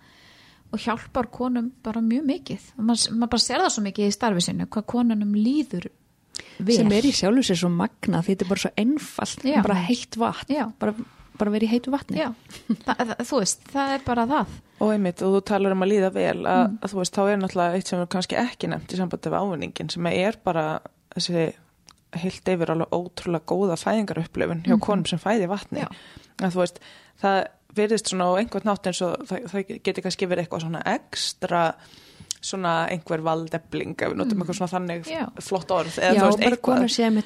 og hjálpar konum bara mjög mikið maður mað bara sér það svo mikið í starfi sinu hvað konunum líður vel Sem er í sjálfu sér svo magna því þetta er bara svo einfalt, Já. bara heitt vatn. Já. Bara, bara verið í heitu vatni. Já, það, þú veist, það er bara það Og einmitt, og þú talar um að líða vel, að, Mm. að þú veist, þá er náttúrulega eitt sem er kannski ekki nefnt í sambandi við ávinningin, sem er bara þessi heilt yfir alveg ótrúlega góða fæðingarupplifun hjá konum sem fæði vatni. Að þú veist, það virðist svona á einhvern nátt eins og það, það getur kannski verið eitthvað svona ekstra svona einhver valdefling ef við notum eitthvað svona þannig Já. flott orð eða Já, þú veist, eitthvað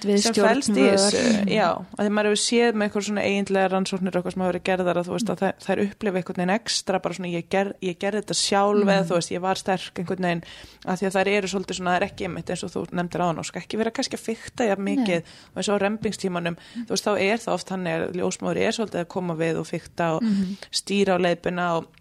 við sem fælst í þessu, já, að því maður hefur séð með eitthvað svona eiginlega rannsóknir og eitthvað sem hafa verið gerðar að þú veist að þær, þær upplifa einhvern veginn ekstra bara svona ég, ger, ég gerði þetta sjálf eða þú veist ég var sterk einhvern veginn að því að þær eru svolítið svona, það er ekki einmitt eins og þú nefndir án og skal ekki vera kannski að fykta jafn mikið og eins og á rempingstímanum þú veist þá er það oft hann er, ljósmáður er svolítið að koma við og fykta og stýra á leiðbuna og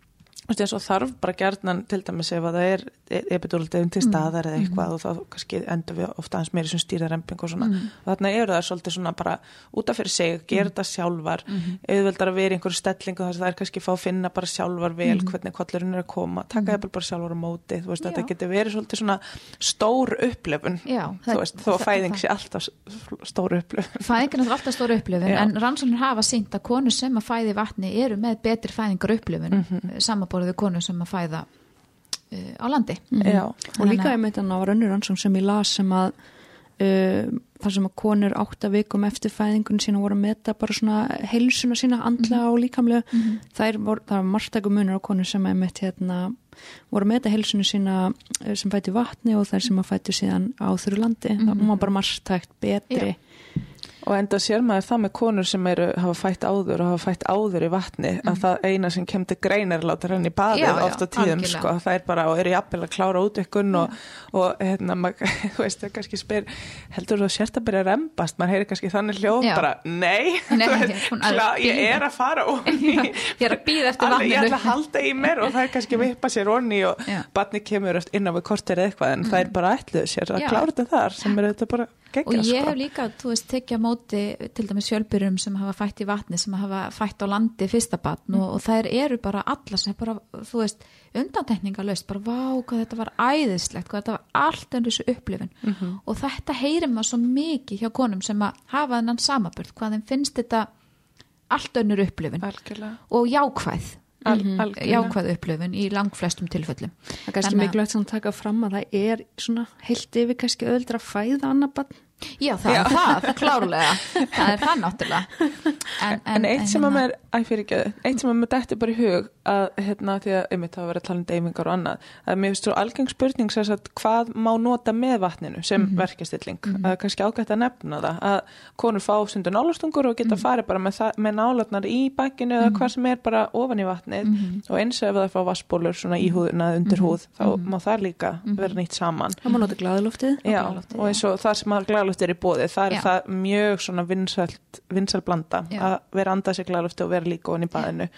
og þarf bara gerðnan til dæmis ef að það er epidúraldegum til staðar eða eitthvað og þá kannski endur við ofta aðeins meiri sem stýra remping og svona. Og þarna eru það svolítið svona bara út af fyrir sig, gera þetta sjálfar. Auðveldar að vera í einhverju stellingu þar sem það er kannski fá að finna bara sjálfar vel hvernig kollurinn er að koma, taka það bara sjálfar á móti þú veist, Já. þetta getur verið svolítið svona stór upplifun, Já, þú það- veist, þó að það- fæðing það- sé alltaf stór upplifun. Fæðingin er alltaf Já. að konur sem að mm -hmm. að fæða uh, á landi. Já, og líka Þannig að- einmitt hann á rönnur ansóng sem ég las sem að uh, þar sem að konur átta vikum eftir fæðingun sína voru að meta bara svona heilsuna sína andla og líkamlega þær voru, það var margtæku munur á konur sem einmitt hérna voru að meta heilsuna sína eh, sem fætti vatni og þær sem að fætti síðan á þurru landi. Það var bara margtækt betri Og enda sér maður það með konur sem eru hafa fætt áður og hafa fætt áður í vatni að það eina sem kemur til grein er láta henni í baðið Já, já, oft á tíðum sko, það er bara og eru jafnvel að klára útvikkun og, og hérna, maður, þú veist, það kannski spyr heldur þú að sért að byrja að rembast? Maður heyri kannski þannig hljóð Já. bara, nei, Nei, veist, er klá, ég er að fara og Ég er að býða eftir Alveg, ég vatninu. að halda í mér og það er kannski vippa sér onni og Já. barni kemur eftir innan við kortir eða eitthvað en það er bara ætluð sér að klára þetta þar sem er þetta bara Og geggjað ég sko. hef líka, þú veist, tekið á móti til dæmis fjölbyrjum sem hafa fætt í vatni sem hafa fætt á landi fyrsta batn og, og þær eru bara allar sem bara, þú veist, undantekningalöst bara vá, hvað þetta var æðislegt hvað þetta var allt enn þessu upplifin og þetta heyrir maður svo mikið hjá konum sem að hafa þennan samaburð hvað þeim finnst þetta allt önnur upplifin Algjörlega. og jákvæð Al, algjörlega. jákvæð upplifin í langflestum tilfellum Það er kannski mikilvægt að taka fram að það er svona heilt yfir kannski öðuldra fæða annar bann. Já, það er það, klárlega. Það er það náttúrulega. En, En eitt sem að hérna- mér, æ fyrir ekki, eitt sem að mér dætti bara í hug að hérna því að einmitt það var verið að tala um deyfingar og annað, að mér finnst svo algeng spurning sem sagt hvað má nota með vatninu sem mm verkjastilling, að kannski ágætt að nefna það, að konur fá stundur nálastungur og geta farið bara með, með nálatnar í bakkinu eða hvað sem er bara ofan í vatnið. Og eins ef það fá vassbólur svona í húðuna undir húð, þá má það líka vera nýtt saman. Það það glæðaloft er í bóði, það er Já. það mjög svona vinsælt, vinsæl blanda Já. að vera andað sér glæðalofti og vera líka ofan í baðinu.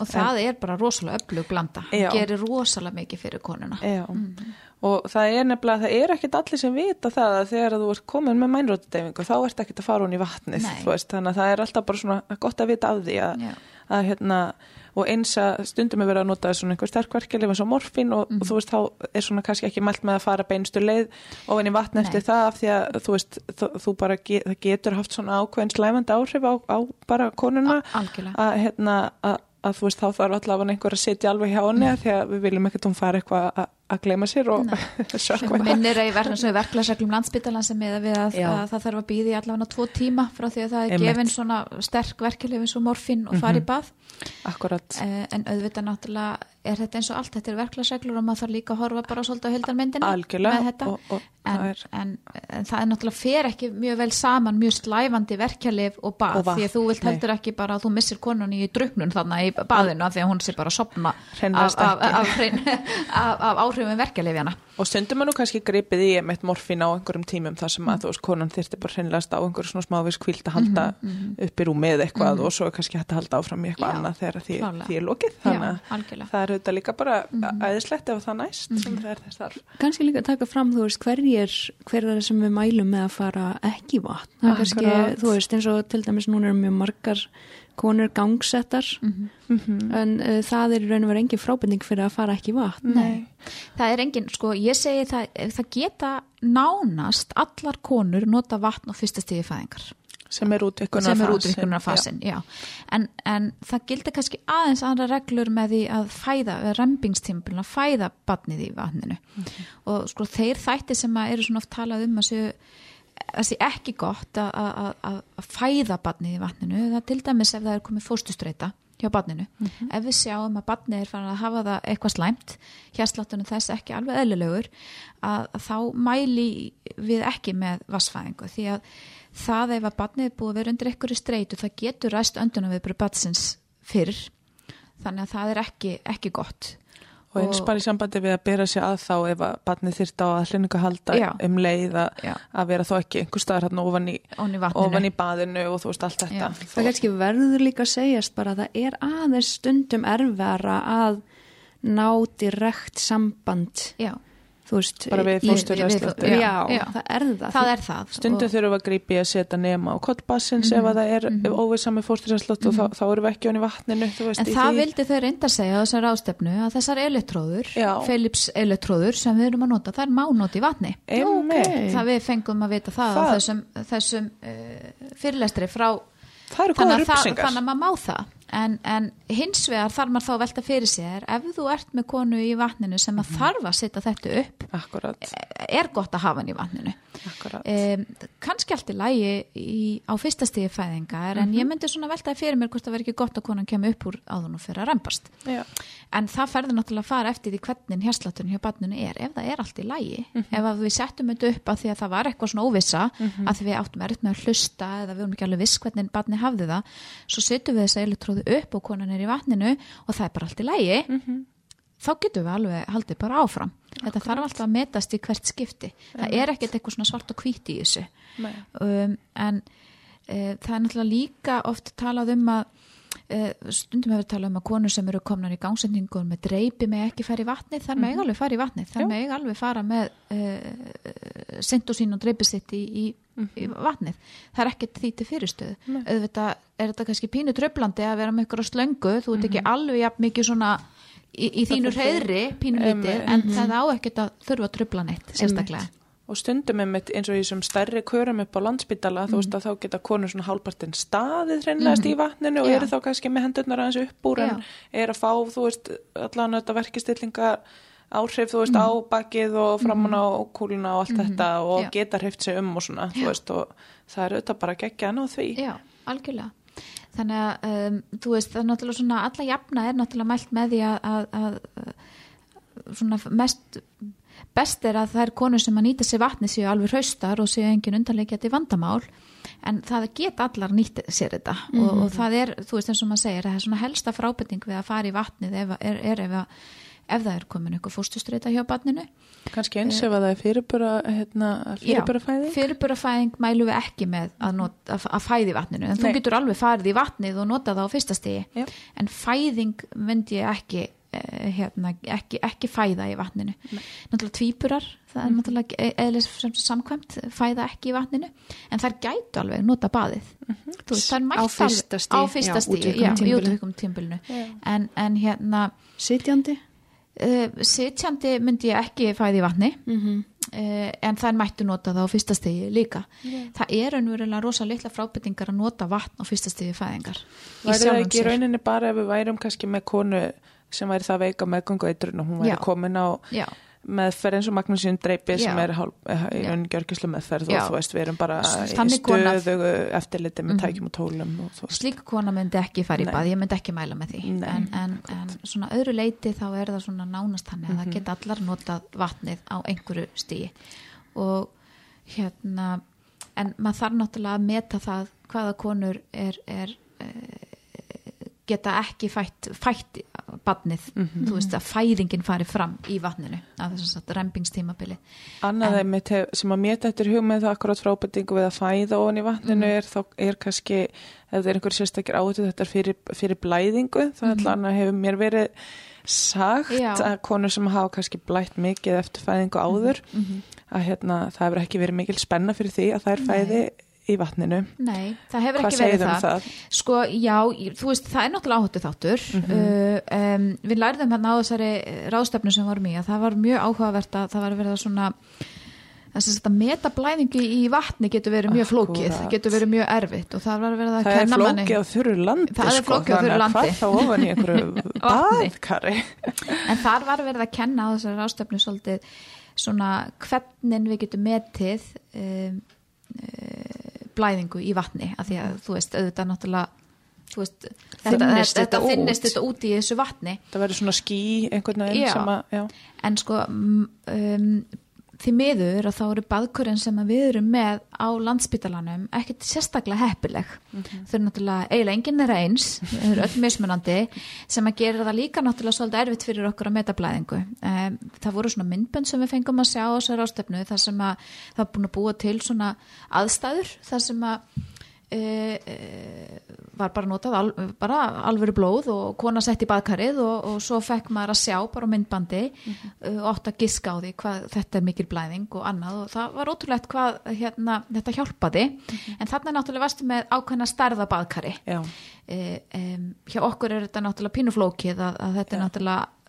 og það er bara rosalega öflug blanda Já. gerir rosalega mikið fyrir konuna Já, og það er nefnilega, það er ekkit allir sem vita það að þegar þú ert komin með mænrótadeyfingu þá ert ekkit að fara hún í vatnið, veist, þannig að það er alltaf bara svona gott að vita af því að, að hérna, og eins að stundum er verið að nota svona einhver sterkverkjalið eins og morfin og, Mhm. og þú veist, þá er svona kannski ekki mælt með að fara beinustu leið og inn í vatn eftir Nei. það af því að þú veist, þú, bara ge, það getur haft svona ákveðin slæmandi áhrif á, á bara konuna að hérna að, þú veist þá þarf allavega einhver að sitja alveg hjá henni mm. því að við viljum ekkert hún fara eitthvað að- að gleyma sér og sökva minnir að í verklagsreglum landsbytalan sem eða við að, að það þarf að býði allavega tvo tíma frá því að það er Einmitt. gefin svona sterk verkeflið eins og morfin og fari í bað. Akkurat. Eh, en auðvitað náttúrulega er þetta eins og allt, þetta er verklagsreglur og maður þarf líka að horfa bara svolítið á Algjörlega. með þetta. Og, og, en, það er, en, en það er náttúrulega fer ekki mjög vel saman mjög slæfandi verkjalif og bað Og því að þú vilt heldur ekki bara að þú missir konunni í druknun þannig í baðinu af því að hún sé bara að sopna af, af, af, af áhrifum verkjalifjana og stundum er nú kannski gripið í einmitt morfín á einhverjum tímum þar sem að þú veist konan þyrfti bara hreinlegast á einhverjum svona smávís kvíld að halda upp í rúmið eitthvað og svo er kannski hægt að halda áfram í eitthvað Já, annað þegar því, því er lokið. Þannig að það er auðvitað líka bara æðislegt ef það næst sem það er þess þar. Kannski líka að taka fram, þú veist, hverjir, hver er það sem við mælum með að fara ekki vatn. Það er kannski, þú veist, eins og til dæmis núna eru mjög margar konur gangsettar, en uh, það er í raun og verið engin frábending fyrir að fara ekki vatn. Nei. það er engin, sko, ég segi það það geta nánast allar konur nota vatn á fyrsta stíði fæðingar. Sem er útvikkunar er fasin, já. En, en það gildir kannski aðeins andra reglur með því að fæða, rembingstímpulin að fæða badnið í vatninu. Og sko þeir þætti sem að eru svona oft talað um að séu það sé ekki gott að, að, að, að fæða badnið í vatninu, það til dæmis ef það er komið fóstustreita hjá badninu ef við sjáum að badnið er farin að hafa það eitthvað slæmt, hérsláttunum þess ekki alveg eðlilegur, að, að þá mæli við ekki með vassfæðingu því að það ef að badnið er búið að vera undir einhverju streitu það getur ræst öndunum við bara badsins fyrr. Þannig að það er ekki, ekki gott og eins bara í sambandi við að bera sér að þá ef að barnið þyrst á að hlunningu halda Já. um leið að, að vera þó ekki einhver staðar hann ofan í, Ofan í ofan í baðinu og þú veist allt þetta Já. Það kannski verður líka að segjast bara að það er aðeins stundum erfara að ná direkt samband, já, veist, Bara við í- fósturræðslu. Já, Já, já. það er það. það er það Stundu Og- þurfum við að grípi að setja nema á kollbassins ef að það er mm -hmm. óvisa með fórsturræðslott og þá, þá erum við ekki onni vatninu þú veist, En í það því. vildi þau reynda að segja á þessar ástefnu að þessar elektróður. Philips elektróður sem við erum að nota, það er mánót í vatni. Ókei. Það við fengum að vita það, Það- þessum, þessum uh, fyrirlestri frá eru þannig að maður má það. En, en hins vegar þarf maður þá að velta fyrir sér ef þú ert með konu í vatninu sem að þarf að setja þetta upp, Akkurat, er gott að hafa hann í vatninu. Um, kannski allt í lægi í, á fyrsta stíði fæðingar en ég myndi svona veltaði fyrir mér hvort það verði ekki gott að konan kemur upp úr áðun og fyrir að rempast Já. en það ferður náttúrulega að fara eftir því hvernig hérslátturinn hjá barninu er ef það er allt í lægi ef að við settum þetta upp að því að það var eitthvað svona óvissa að því við áttum erut með að hlusta eða við elektróðu upp og konan er í vatninu og það er bara allt í lægi þá getum við alveg haldið bara áfram. Þetta þarf alltaf að metast í hvert skipti. Það er ekkert eitthvað svart og hvít í þessu. Um, en e, það er náttúrulega líka oft talað um að e, stundum hefur talað um að konur sem eru komnar í gangsendingur með dreipi með ekki fara í vatnið þar með alveg fara í vatnið. Þar með alveg fara með e, sindosín og dreipi sitt í, í, í vatnið. Það er ekkert því til fyrirstöðu. Auðvitað er þetta kannski pínu tröflandi að vera með ykkur á slöngu þú ert ekki alveg jafn mikið svona í, í þínu reyðri pínu lítið Einmitt. en það á ekkert að þurfa að tröfla neitt sérstaklega. Og stundum einmitt eins og í þessum stærri körum upp á landspítala, þú Mhm. veist að þá geta konur svona hálpartinn staðið hreinlegast í vatninu og Já. eru þá kannski með hendurnar aðeins upp úr en Já. er að fá, þú veist, allan þetta verkistillingar áhrif, þú veist, Mhm. á bakið og framan á kúluna og allt þetta og Já. geta hreift sig um og svona, þú veist, og það er auðvitað bara geggja hann á því. Já, algjörlega. Þannig að, um, þú veist, það er náttúrulega svona, alla jafna er náttúrulega mælt með því að, að, að að svona mest, best er að það er konur sem að nýta sér vatni séu alveg hraustar og séu engin undanleikjandi vandamál, en það geta allar nýtt sér þetta og, og það er, þú veist, eins og maður segir, það er svona helsta frábending við að fara í vatnið ef, er, er ef, að, ef það er komin eitthvað fóstustreita hjá barninu. Kannski eins ef að það er fyrirbura, hérna, fyrirburafæði. fyrirburafæðing mælum við ekki með að, not, að, fæði vatninu en þú Nei. getur alveg farið í vatnið og nota það á fyrsta stigi Já. en fæðing myndi ég ekki eh, hérna, ekki, ekki fæða í vatninu náttúrulega tvíburar það er náttúrulega eðlis sem samkvæmt fæða ekki í vatninu en þær gætu alveg nota baðið þú veist, þær mættu Á fyrsta já, já, í útvikum tímbilinu Já. en, en hérna Sitjandi? Uh, sitjandi myndi ég ekki fæða í vatni. Mm -hmm. uh, en þær mættu nota það á fyrsta stegi líka. Það er raunverulega rosa litla frábyrtingar að nota vatn á fyrsta stegi fæðingar það sjálfum ekki sér. rauninni bara ef við værum kannski með konu sem væri það veika meðgöngu eitrun og hún væri komin á já, meðferð eins og Magnúsín Dreipi sem er hálf, eh, meðferð og þú veist við erum bara í stöðugu eftirliti með Mhm. tækjum og tólum slík kona myndi ekki fara í bað, ég myndi ekki mæla með því. En, en, en svona öðru leiti þá er það svona nánast Mhm. að það geta allar notað vatnið á einhverju stigi. Og hérna en maður þarf náttúrulega að meta það hvaða konur er, er e, geta ekki fætt, fætt badnið, Mhm. þú veist að fæðingin fari fram í vatninu af þess að rempingstímabili Annað En- hef, sem að mér þetta hug með það akkurat frábendingu við að fæða ofan í vatninu Mhm. er þá er kannski ef það er einhver sérstakir áhutu þetta er fyrir, fyrir blæðingu þá mm -hmm. hefur mér verið sagt Mhm. Já. að konur sem hafa kannski blætt mikið eftir fæðingu áður Mhm. að hérna, það hefur ekki verið mikil spenna fyrir því að það er fæði í vatninu Nei, það hefur Hvað ekki verið um það. það? Sko, já, þú veist, það er náttúrulega áhættu þáttur. Mhm. uh, um, við lærðum hérna á þessari ráðstefnu sem varum í að það var mjög áhugavert að það var verið að svona þess að meta blæðingu í vatni getur verið mjög flókið, getur verið mjög erfitt og það var verið að Það er kenna manni flókið á þurru landi Það er sko, flókið á þurru landi. Hvað þá ofan í einhverju baðkari en þar var verið að kenna á þessari ráðstefnu svolítið svona hvernig við getum metið um, blæðingu í vatni af því að þú veist, auðvitað náttúrulega þú veist, þetta, þetta, þetta út. finnist þetta út í þessu vatni Það verður svona ský einhvern veginn Já. sem að já. en sko um, því miður að þá eru baðkurinn sem við erum með á landspítalanum ekkert sérstaklega heppileg. Þau eru náttúrulega eiginlega enginn þeirra eins. Þau eru öll mismunandi sem að gera það líka náttúrulega svolítið erfitt fyrir okkur að meta blæðingu um, það voru svona myndbönd sem við fengum að sjá á þessar ástöfnu þar sem að það er búin að búa til svona aðstæður þar sem að var bara notað al, bara alvöru blóð og kona sett í baðkarið og, og svo fekk maður að sjá bara myndbandi uh, og átt að giska á því hvað þetta er mikil blæðing og annað og það var ótrúlegt hvað hérna, þetta hjálpaði. En þarna er náttúrulega vastu með ákveðna stærða baðkari. Uh, um, hjá okkur er þetta náttúrulega pínuflókið að, að þetta er Já. náttúrulega uh,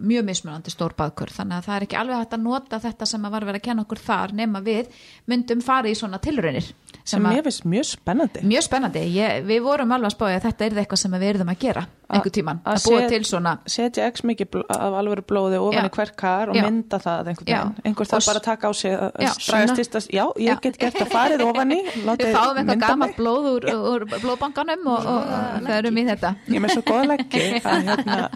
mjög mismunandi stór baðkur þannig að það er ekki alveg hægt að nota þetta sem að var verið að kenna okkur þar nema við myndum fara í svona tilraunir sem að- ég finnst mjög spennandi. Mjög spennandi, ég, við vorum alveg að spája að þetta er eitthvað sem við erum að gera einhver tíman að búa til svona setja x mikið af alvöru blóði ofan í hver kar og Já. mynda það einhvern veginn, einhver Og þarf bara að taka á sig að Já, ég get gert að farið ofan í við fáum eitthvað mig. blóð úr, úr blóðbankanum og, og, og förum í þetta. Ég með svo góða leggi hérna,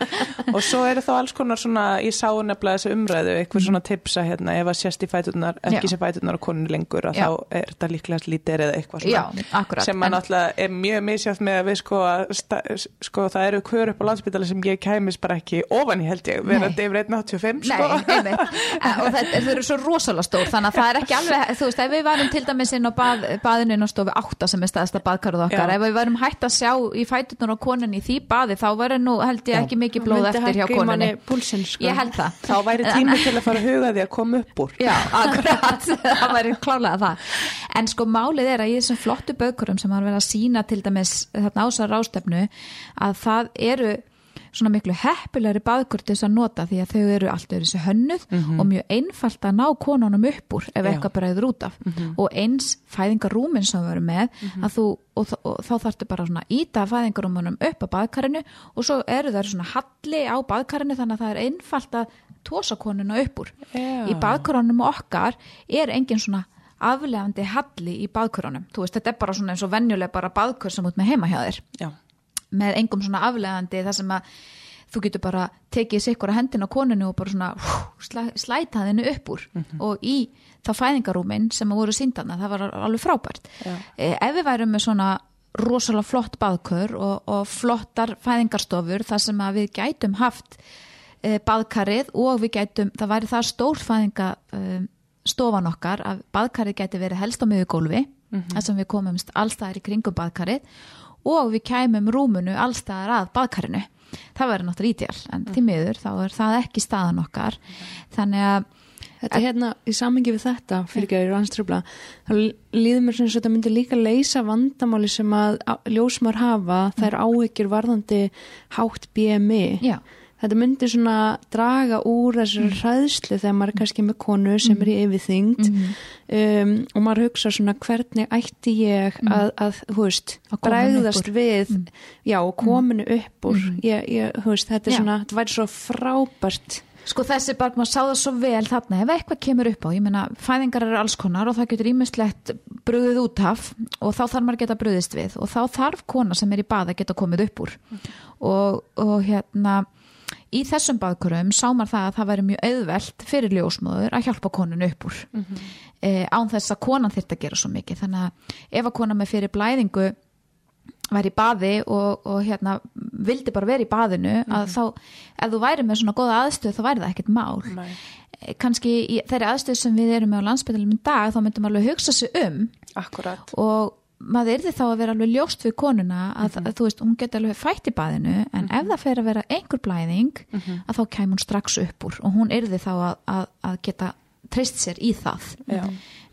og svo eru þá alls konar svona ég sá nefnilega þessu umræðu, eitthvað svona tipsa hérna, ef að sést í fæturnar, ekki sé fæturnar á konunni lengur, að þá er þetta líklega lítir eða eitthvað sem En- náttúrulega er mjög misjátt með að við sko, sko það eru hver upp á landsbytali sem ég kæmis bara ekki ofan í held ég, verandi yfir 1.85 sko. Nei. Eh, og þetta, þau eru svo rosalega stór þannig að það er ekki alveg, þú veist, ef við varum til dæmis inn á bað, baðinu inn á stofu 8 sem er staðasta baðkarð okkar, Já. ef við varum hægt að sjá í fæturnar á konunni í því baði, þá verður nú held ég ekki mikið blóð eftir hjá manni púlsinn, sko. ég held það þá væri tími til að fara að huga því að koma upp úr Já, akkurat, það væri klálega það en sko málið er að í þessum flottu baukurum sem hann verið að sína til dæmis þarna ásar rástefnu að það eru svona miklu heppilegri baðkur til þess að nota því að þau eru allt öðru þessi hönnuð og mjög einfalt að ná konunum upp úr ef Já. eitthvað bregður út af. Og eins fæðingarúmin sem við erum með að þú, og, þ- og þá þarftu bara svona íta fæðingarúmunum upp á baðkarinu og svo eru það svona halli á baðkarinu þannig að það er einfalt að tósa konuna upp úr. Já. í baðkarunum okkar er engin svona aflegandi halli í baðkarunum þú veist þetta er bara svona eins og venjuleg bara baðkur sem út með heima hjá þér. Já, með engum svona aflegandi þar sem að þú getur bara tekið sikkur að hendina koninu og bara svona hú, slæ, slæta henni upp úr. Og í þá fæðingarúmin sem voru síndana, það var alveg frábært. Já. eh, ef við værum með svona rosalega flott baðkur og, og flottar fæðingarstofur þar sem að við gætum haft eh, baðkarið og við gætum, það væri það stór fæðinga eh, stofan okkar að baðkarið gæti verið helst á miðugólfi þar sem við komumst allstæðar í kringum baðkarið og við kæmum rúmunu allstæðar að baðkarinu. Það verður náttúrulega ídjál en því miður þá er það ekki staðan okkar. Þannig að Þetta er hérna í samingi við þetta fyrir ekki að ég er anströfla þá líður mér sem þetta myndi líka leysa vandamáli sem að ljósmar hafa þær áhyggjur varðandi hátt BMI já, þetta myndi svona draga úr þessari hræðslu þegar maður er kannski með konu sem er í yfirþyngd. Um, og maður hugsa svona hvernig ætti ég að, að veist, Að upp bregðast úr. við já, og kominu upp úr. Ég, ég, þú veist, þetta er Já. svona, þetta væri svo frábært. Sko þessi bara, maður sá það svo vel þarna, ef eitthvað kemur upp á, ég meina fæðingar eru alls konar og það getur ímislegt brugðið út af og þá þarf maður að geta brugðist við. Og þá þarf kona sem er í bað að geta komið upp úr. Og, og hérna í þessum baðkurum sá maður það að það væri mjög auðvelt fyrir ljósmóður að hjálpa konun upp úr. Eh, án þess að konan þyrft að gera svo mikið. Þannig að ef að kona með fyrir blæðingu væri í baði og, og hérna vildi bara vera í baðinu að þá, ef þú væri með svona góða aðstöð þá væri það ekkert mál. Nei. Eh, kannski í þeirri aðstöð sem við erum með á landsbytalum í dag þá myndum alveg hugsa sig um akkurat. og maður yrði þá að vera alveg ljóst við konuna að, að þú veist, hún geti alveg fætt í baðinu en ef það fer að vera einhver blæðing að þá kæm hún strax upp úr og hún yrði þá að, að, að geta treyst sér í það. Já,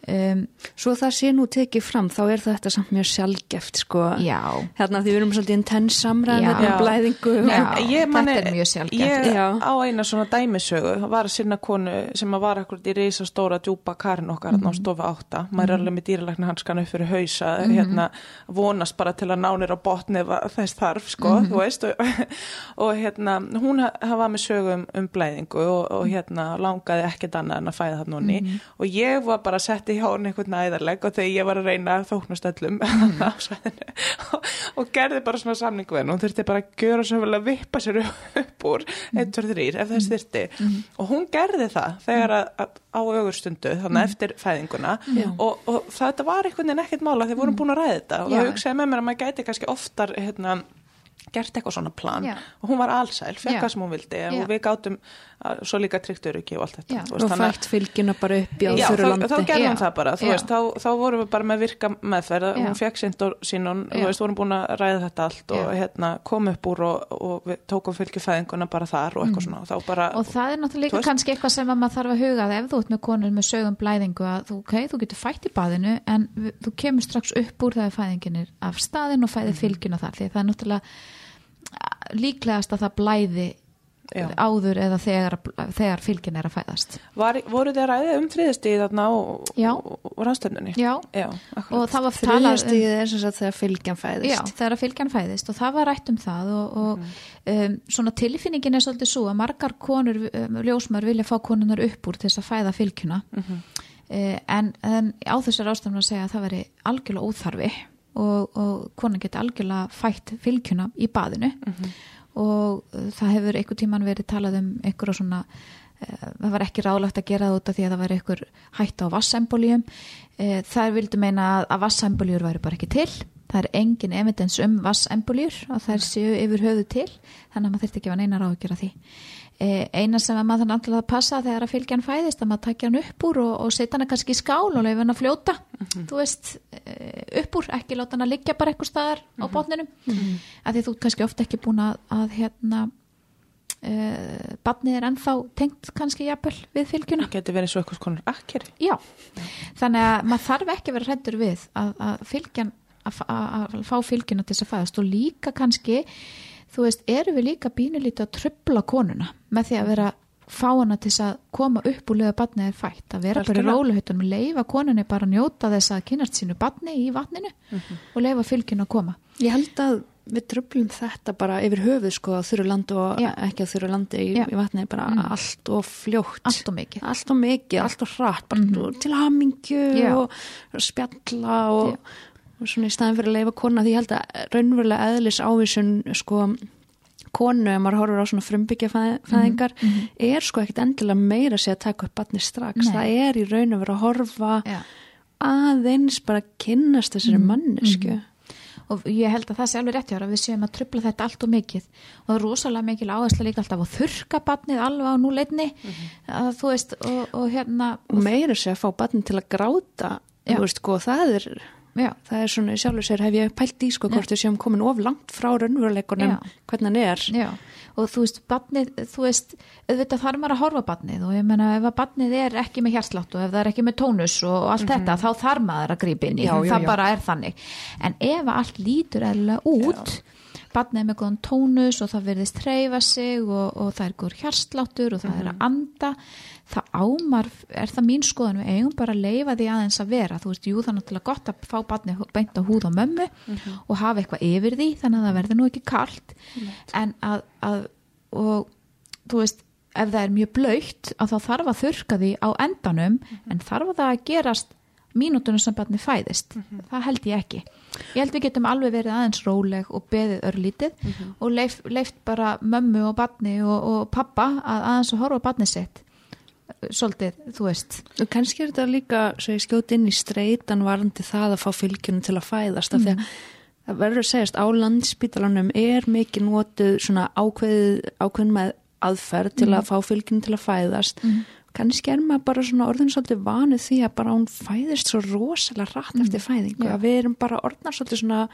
um, Svo það sé nú tekið fram, þá er þetta samt mjög sjálfgeft, sko. já, Hérna því við erum svolítið intens hérna um blæðingu. Þetta er mjög sjaldgæft. ég Já. á eina svona dæmisögu. Var að sinna konu sem að var akkurat í reysa stóra djúpa karin okkar mm á stofa átta, maður er alveg með dýralækna hanskan upp fyrir hausa, hérna vonast bara til að nánir á botni þess þarf, sko, þú veist. Og, og hérna, hún hafa með sögu um, um blæðingu og, og hérna langaði ekkert annað en að fæða það núni og ég var bara að setja hjá hún einhvern næðarleg og þegar ég var að reyna að þóknast öllum á svæðinu og, og gerði bara svona samningu við henni, hún þurfti bara að gjöra svo vel að vippa sér upp úr 1, 2, 3 ef þess þyrfti. Og hún gerði það þegar að, að á ögurstundu þannig eftir fæðinguna. Og, og þetta var einhvern veginn ekkert mála þegar vorum búin að ræða þetta og það hugsaði með mér að maður gæti kannski oftar hérna gert eitthvað svona plan Já. og hún var allsæl, fekk hvað sem hún vildi Já. og við gátum að, svo líka tryggt öryggi og allt þetta Já. Og fætt fylgina bara upp í á Já, þurru þá, landi. þá gerðum Já. við það bara, þú Já. veist, þá, þá vorum við bara með virka meðferð, hún fekk og Já. þú veist, vorum búin að ræða þetta allt og hérna kom upp úr og, og við tókum fylgjufæðinguna bara þar og eitthvað svona, og þá bara, Mm. og það er náttúrulega veist- kannski eitthvað sem að maður þarf að huga að ef þú ert með konur með sögum blæðingu að þú, okay, þú getur fætt í baðinu en þú kemur strax upp úr og fylgjuna því það er líklegast að það blæði Já. áður eða þegar, þegar fylgin er að fæðast Var, voru þið að ræða um þriðastíð þarna á, rannstöndunni? Já, Já, og akkurat. það var talað um er sem sagt þegar fylgjan fæðist. Já, þegar fylgjan fæðist og það var rætt um það og, og um, svona tilfinningin er svolítið svo að margar konur, um, ljósmar vilja fá konunar upp úr til þess að fæða fylgjuna Mhm. uh, en, en á þessar ástæðum að segja að það veri algjörlega óþarfi og, og konan geti algjörlega fætt fylgjuna í baðinu. Og uh, það hefur einhver tíman verið talað um einhverja svona uh, það var ekki ráðlagt að gera það út af því að það væri einhver hætta á vassembolíum uh, þær vildu meina að, vassembolíur væri bara ekki til. Það er engin evidens um vassembolíur og þær séu yfir höfu til þannig að maður þurfti ekki að neina ráð að gera því eina sem að maður þannig að passa þegar að fylgja hann fæðist að maður takja hann upp úr og, og setja hann kannski í skál og leifa hann að fljóta. Þú veist, eh, upp úr ekki láta hann að liggja bara eitthvað staðar á botninum. Að því þú kannski ofta ekki búin að, að hérna uh, badnið er ennþá tengt kannski jafnvel við fylgjuna. Það geti verið svo eitthvað konar akkeri. já, þannig að maður þarf ekki að vera hrættur við að, að fylgjan að, að, að fá fylgjuna til þess að fæðast og líka kannski þú veist, erum við líka pínulítið að trubla konuna með því að vera fá hana til þess að koma upp úr leða badnið er fætt, að vera bara í róluhutunum leifa konunni bara að njóta þess að kynast sínu badni í vatninu og leifa fylgjuna að koma Ég held að við tröflum þetta bara yfir höfuð sko á þurru landi og Já. ekki á þurru landi í, Já. í vatni, bara Mm. allt og fljótt. allt og mikið Allt og mikið, allt og hratt, bara Mhm. til hamingju Já. og spjalla og, og svona í staðin fyrir að leifa kona því ég held að raunverulega eðlis ávísun sko konu, ef maður horfur á svona frumbyggja fæðingar, er sko ekkit endilega meira sér að taka upp batni strax. Nei. Það er í raun og vera að horfa Já. aðeins bara að kynnast þessari Mhm, mannesku. og ég held að það sé alveg rétt að við séum að trubla þetta allt og mikið og það er rosalega mikil áhersla líka alltaf að þurka batnið alveg á núleitni að þú veist og, og hérna og meira sér að fá batni til að gráta Já. þú veist sko, það er já, það er svona í sjálfur sér hef ég pælt í sko hvort við séum komin of langt frá raunveruleikunum hvernig hann er. Já, og þú veist batnið, þú veist, auðvitað þarf maður að horfa á batnið og ég meina ef að batnið er ekki með hjartslátt og ef það er ekki með tónus og allt þetta, þá þarf maður að grípa inn í. Mhm. Já, það bara er þannig. En ef allt lítur eðlilega út batnið er með góðan tónus og það verðist hreyfa sig og, og það er góður hjartsláttur og það er Mhm. að anda það ámar, er það mín skoðan við eigum bara að leifa því aðeins að vera. Þú veist, jú það er náttúrulega gott að fá batnið beint á húð og mömmu Mhm. og hafa eitthvað yfir því þannig að það verður nú ekki kalt. En að, að og þú veist, ef það er mjög blöytt að þá þarf að þurka því á endanum en þarf að það að gerast mínútunum sem barni fæðist? Það held ég ekki. Ég held við getum alveg verið aðeins róleg og beðið örlítið og leif, leift bara mömmu og barni og, og pappa að aðeins að horfa barni sitt svolítið, þú veist. Og kannski er þetta líka svo ég skjóti inn í streitan varandi það að fá fylgjunum til að fæðast af því að það verður að segjast á landspítalanum er mikið notuð svona ákveð, ákveðin með aðferð til að fá fylgjunum til að fæðast. Kannski er maður bara svona orðin svolítið vanuð því að bara hún fæðist svo rosalega rætt eftir fæðingu að við erum bara orðnar svolítið svona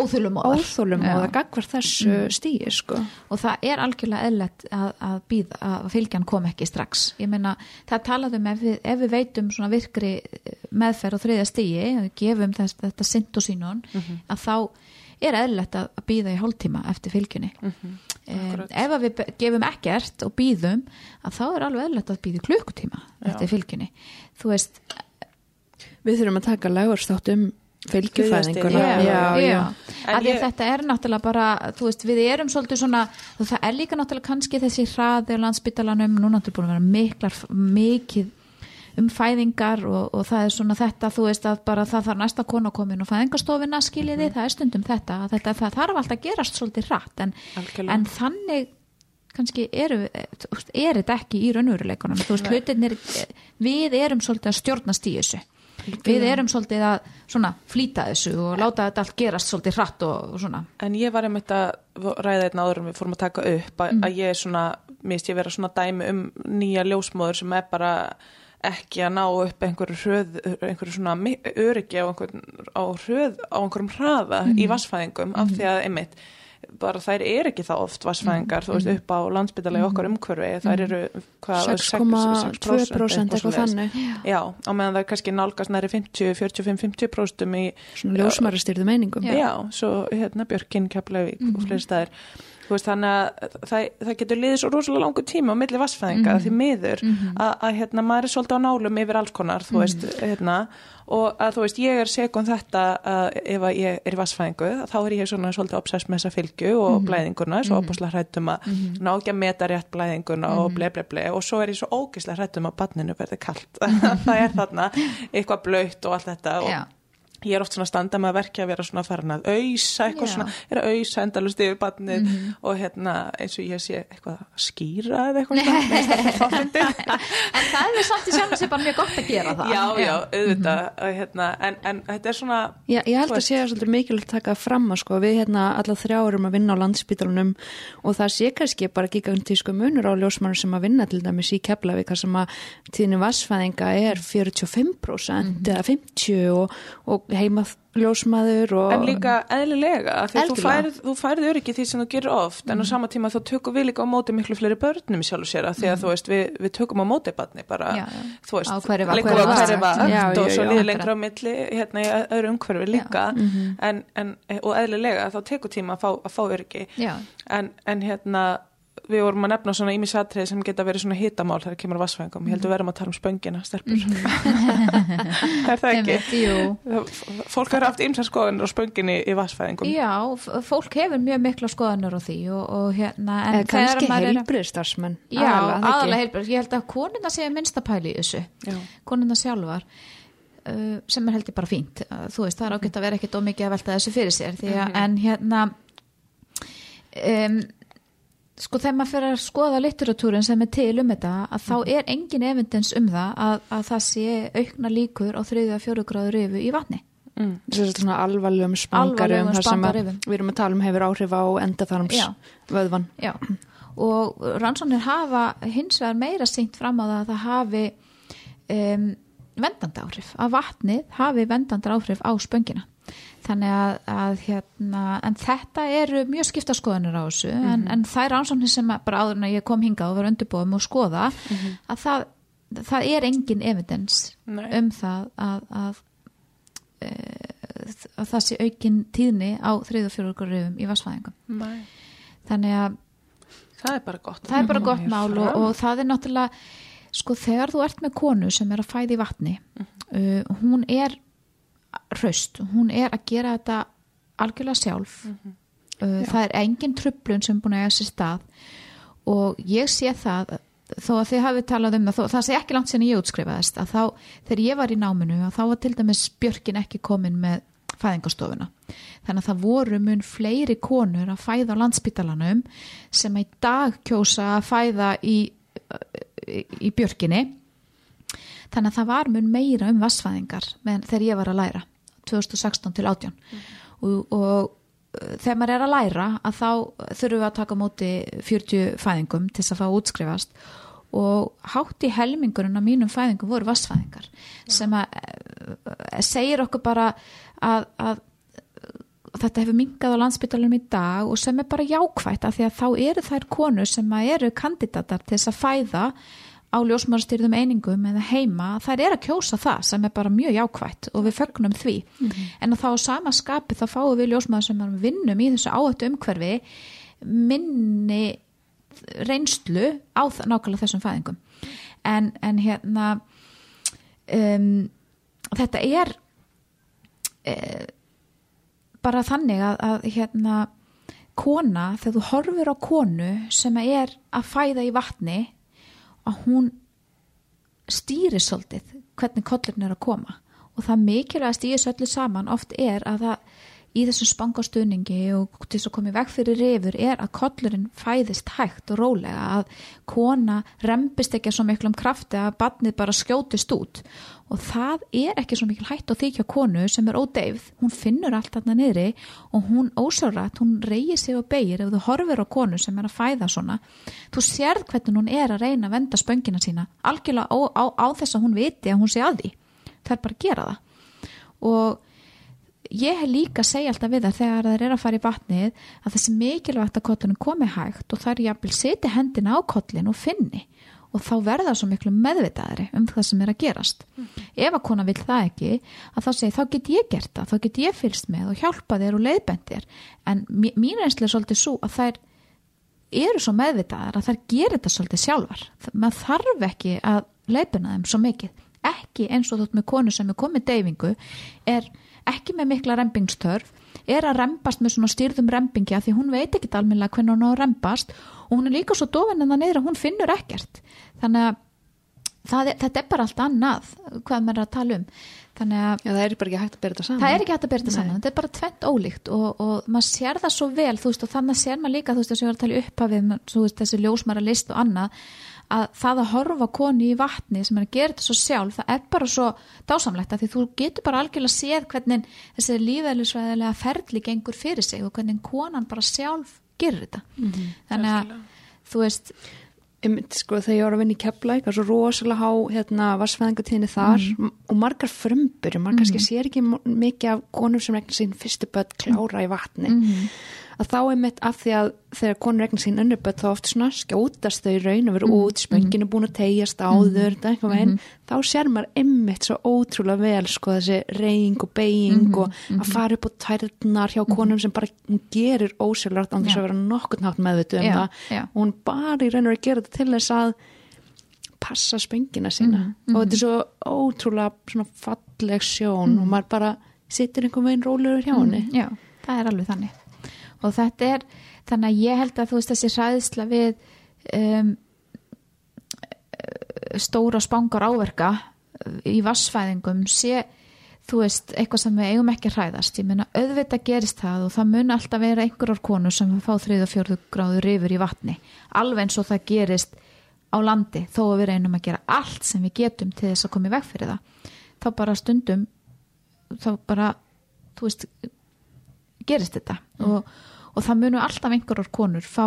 og það gagvar þessu stíi sko. og það er algjörlega eðlert að, að býða að fylgjan kom ekki strax. Ég meina það talaðum ef við, ef við veitum svona virkri eh, meðferð og þriðja stíi, ef við gefum þess, þetta syntosínun að þá er eðlert að að býða í hálftíma eftir fylgjunni. Um, Akkurat. ef að við gefum ekkert og býðum að þá er alveg eðlert að býða í klukkutíma eftir fylgjunni. Þú veist, við þurfum að taka lagurstátt um fylgjufæðinguna þetta er náttúrulega bara, veist, við erum svolítið svona, og það er líka náttúrulega kannski þessi hraði á landsbytalanum, nú náttúrulega búin að vera miklar, mikið um fæðingar og, og það er svona þetta, þú veist að bara það þarf næsta konu að koma inn og fæðingastofina skiljiði, það er stundum þetta, að þetta það þarf alltaf að gerast svolítið hratt en, en þannig kannski eru, er þetta ekki í raunveruleikunum, þú veist, hlutinir við erum svolítið að stjórnast í þessu við erum svolítið að svona flýta þessu og láta þetta allt gerast svolítið hratt og, og svona. En ég var einmitt að ræða einn áður en við fórum að taka upp að, að ég er svona, mist ég vera svona dæmi um nýja ljósmóður sem er bara ekki að ná upp einhverju hröð, einhverju svona öryggi á, einhver, á hröð, á einhverjum hraða í vassfæðingum af því að einmitt bara þær er ekki það oft vassfæðingar þú veist upp á landsbytalega okkar umhverfi þær eru hvað 6,2% eitthvað þannig. Já, á meðan það er kannski nálgast næri 50, 45, 50% í svona ljósmæri styrðu meiningum. Já. Já, svo hérna Björkinn, Keflavík og fleiri staðir veist þannig að það, það getur liðið svo rosalega langu tíma á milli vassfæðinga því miður að, að hérna maður er svolítið á nálum yfir alls konar þú veist hérna og að þú veist ég er sekund þetta að ef að ég er vassfæðingu þá er ég svona svolítið obsess með þessa fylgju og blæðinguna, svo opaslega hrættum að ná ekki að meta rétt blæðinguna og ble ble ble og svo er ég svo ógislega hrættum að badninu verði kalt. Það er þarna eitthvað blöytt og allt þetta og Já. Ég er oft svona að standa með að verkja að vera svona farin að auðsa eitthvað Já. svona, er að auðsa endalust yfir badnið og hérna eins og ég sé eitthvað að skýra eða eitthvað svona, en það er samt í sjálfum sér bara mjög gott að gera það. Já, já, auðvitað að, hérna, en, en þetta er svona Já, ég held að sé að svolítið mikilvægt að taka fram að sko, við hérna alla þrjá erum að vinna á landsbítalunum og það sé kannski bara gigantísku munur á ljósmannur sem að vinna til dæmis í Keflavík þar sem að tíðinu vassfæðinga er 45% eða 50 og, og heima ljósmaður og En líka eðlilega, því þú færð, þú færð öryggi því sem þú gerir oft, en á sama tíma þá tökum við líka á móti miklu fleiri börnum sjálf og sér að því að þú veist, við, við tökum á móti barni bara, Já, já. þú veist, liggur á hverri vakt. og svo já. líður lengra á milli hérna í öðru umhverfi líka. en, en, og eðlilega þá tekur tíma að fá, að fá öryggi. En, en hérna við vorum að nefna svona ímisatrið sem geta verið svona hitamál þegar kemur að vassfæðingum, ég held við verðum að tala um spöngina stelpur. Er það ekki? Fólk hefur haft ymsa skoðanir á spönginni í vassfæðingum Já, fólk hefur mjög mikla skoðanur á því og, og hérna en eða kannski heilbriðstarfsmenn Já, aðalega heilbrið, ég held að konuna sé minnsta pæli í þessu, Já. konuna sjálfar uh, sem er heldur bara fínt. Uh, þú veist, það er ágætt að vera ekkert ómikið að velta þessu fyrir sér, því að en hérna um, sko þegar maður fyrir að skoða litteratúrin sem er til um þetta, að þá er engin evidens um það að, að það sé aukna líkur á þriðja fjóru gráður yfir í vatni. Mm. svona alvarlegum spangarum Alvarlegum þar sem að spangarifum. við erum að tala um hefur áhrif á endaþarms vöðvan Já, og rannsóknir hafa hins vegar meira syngt fram á það að það hafi um, vendandi áhrif, að vatnið hafi vendandi áhrif á spöngina. Þannig að, að hérna en þetta eru mjög skipta skoðanir á þessu en, en það er rannsóknir sem bara áður en að ég kom hingað og var undirbúum og skoða að það, það er engin evidens Nei. um það að, að, e, að það sé aukin tíðni á þriðu fjórugur rifum í vassfæðingum þannig að það er bara gott það er bara gott mál og, og það er náttúrulega sko þegar þú ert með konu sem er að fæða í vatni uh, hún er hraust, hún er að gera þetta algjörlega sjálf. Uh, það er engin trublun sem er búin að eiga sér stað. Og ég sé það þó að þið hafið talað um það það sé ekki langt sen ég útskrifaðist að þá, þegar ég var í náminu þá var til dæmis Björkin ekki komin með fæðingastofuna. Þannig að það voru mun fleiri konur að fæða á landspítalanum sem í dag kjósa að fæða í, í, Björkinni. Þannig að það var mun meira um vassfæðingar þegar ég var að læra 2016 til 18 og, og uh, þegar maður er að læra að þá þurfum við að taka á móti 40 fæðingum til þess að fá að útskrifast. Og hátt í helmingurinn af mínum fæðingum voru vassfæðingar sem að eh, segir okkur bara að, að þetta hefur mingað á landsbytalunum í dag og sem er bara jákvætt af því að þá eru þær konur sem eru kandidatar til þess að fæða á ljósmarastyrðum einingum eða heima, þær eru að kjósa það sem er bara mjög jákvætt og við fögnum því. En að þá á sama skapi þá fáum við ljósmaður sem vinnum í þessu áhættu umhverfi minni reynslu á nákvæmlega þessum fæðingum. En, en hérna um, þetta er e, bara þannig að, að hérna kona, þegar þú horfir á konu sem er að fæða í vatni að hún stýri svolítið hvernig kollurinn er að koma. Og það mikilvægast í þessu öllu saman oft er að það í þessum spangastöningi og til þess að koma í veg fyrir rifur er að kollurinn fæðist hægt og rólega að kona rempist ekki að svo miklum krafti að badnið bara skjótist út og það er ekki svo mikil á því hjá konu sem er ódeifð, hún finnur allt þarna niðri og hún ósárat, hún reyir sig og beigir ef þú horfir á konu sem er að fæða svona, þú sérð hvernig hún er að reyna að venda spöngina sína. Algjörlega á, á, á þess að hún viti að hún sé að því, það er bara að gera það. Og ég hef líka að segja alltaf við það þegar það er að fara í vatnið að þessi mikilvægt að kottunum komi hægt og það er jafnvel seti hendina á kollin og finni og þá verða svo miklu meðvitaðri um það sem er að gerast. Ef að kona vil það ekki að þá segi þá get ég gert það, þá get ég fylst með og hjálpa þér og leiðbend þér. En mí- mín reynslu er svolítið svo að þær eru svo meðvitaðar að þær gerir þetta svolítið sjálfar. Maður þarf ekki að leipina þeim svo mikið. Ekki eins og þótt með konu sem er komið deyfingu er ekki með mikla rempingstörf er að rempast með svona stýrðum rempingi að því hún veit ekki almennilega hvernig hún á að rempast og hún er líka svo dofin en það neyður að hún finnur ekkert. Þannig að er, þetta er bara allt annað hvað maður er að tala um. Þannig að Já, það er bara ekki hægt að bera þetta saman. Það er ekki hægt að bera þetta saman, þetta er bara tvent ólíkt og, og maður sér það svo vel veist og þannig sér maður líka þú veist þess að ég var að tala upp af við þessi ljósmara list og annað að það að horfa koni í vatni sem er að gera þetta svo sjálf það er bara svo dásamlegt að því þú getur bara algjörlega séð hvernig þessi lífæðlisvæðilega ferli gengur fyrir sig og hvernig konan bara sjálf gerir þetta mm -hmm. þannig að þú veist um, sko, þegar ég var að vinna í Keflæk það er svo rosalega há hérna, varsfæðingatíðinni þar mm. og margar frömbur maður mm. kannski sér ekki mikið af konum sem regna sín fyrstu börn klára í vatni -hmm að þá er mitt af því að þegar konur regna sín önnuböld þá oft svona skjótast þau raun og veru mm. út, spönginu búin að tegjast áður mm. veginn, mm. þá sér maður ymmit svo ótrúlega vel sko þessi reying og beiging -hmm. og að -hmm. fara upp á tærnar hjá konum -hmm. sem bara gerir ósjálfrætt án þess að vera nokkur nátt meðvitu um já, það já. og hún bara í raun og veru að gera þetta til þess að passa spöngina sína og þetta er svo ótrúlega svona falleg sjón og maður bara sittir einhvern veginn rólegur hjá henni Já, það er alveg þannig og þetta er, þannig að ég held að þú veist þessi ræðsla við um, stóra spangar áverka í vassfæðingum sé þú veist, eitthvað sem við eigum ekki hræðast. Ég menna, auðvitað gerist það og það mun alltaf vera einhverjar konur sem fá 3-4 gráður yfir í vatni. Alveg eins og það gerist á landi þó að við reynum að gera allt sem við getum til þess að koma í veg fyrir það. Þá bara stundum þá bara, þú veist gerist þetta mm. og, og það munu alltaf einhverjar konur fá,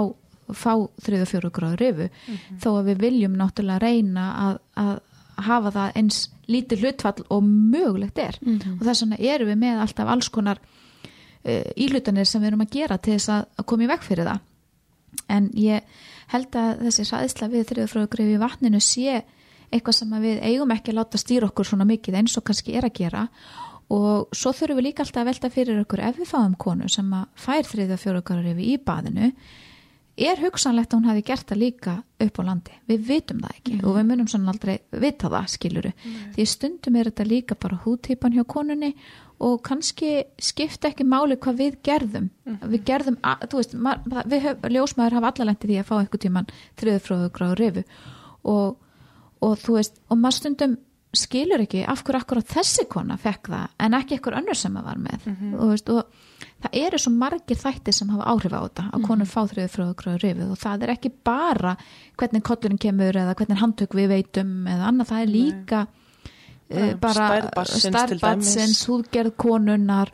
fá 3-4 gráður yfir mm -hmm. þó að við viljum náttúrulega reyna að, að hafa það eins lítið hlutfall og mögulegt er mm -hmm. og þess vegna eru við með alltaf alls konar uh, íhlutanir sem við erum að gera til þess að, að koma í veg fyrir það en ég held að þessi ræðisla við þriðfröðugrif í vatninu sé eitthvað sem við eigum ekki að láta stýra okkur svona mikið eins og kannski er að gera og svo þurfum við líka alltaf að velta fyrir okkur ef við fáum konu sem að fær þriða fjórugarrifi í baðinu er hugsanlegt að hún hafi gert það líka upp á landi, við vitum það ekki mm. og við munum svona aldrei vita það skiluru mm. því stundum er þetta líka bara húttýpan hjá konunni og kannski skipta ekki máli hvað við gerðum mm. við gerðum, að, þú veist við höf, ljósmaður hafa allalendið því að fá eitthvað tíman þriðfróðugráður rifu og, og þú veist, og maður stundum skilur ekki af hverju akkur á þessi kona fekk það en ekki ekkur önnur sem það var með mm -hmm. veist, og það eru svo margir þættir sem hafa áhrif á þetta að konur fá þriðu frá rifið og það er ekki bara hvernig kollurinn kemur eða hvernig handtök við veitum eða annað, það er líka uh, bara starfbatsins, húðgerð konunnar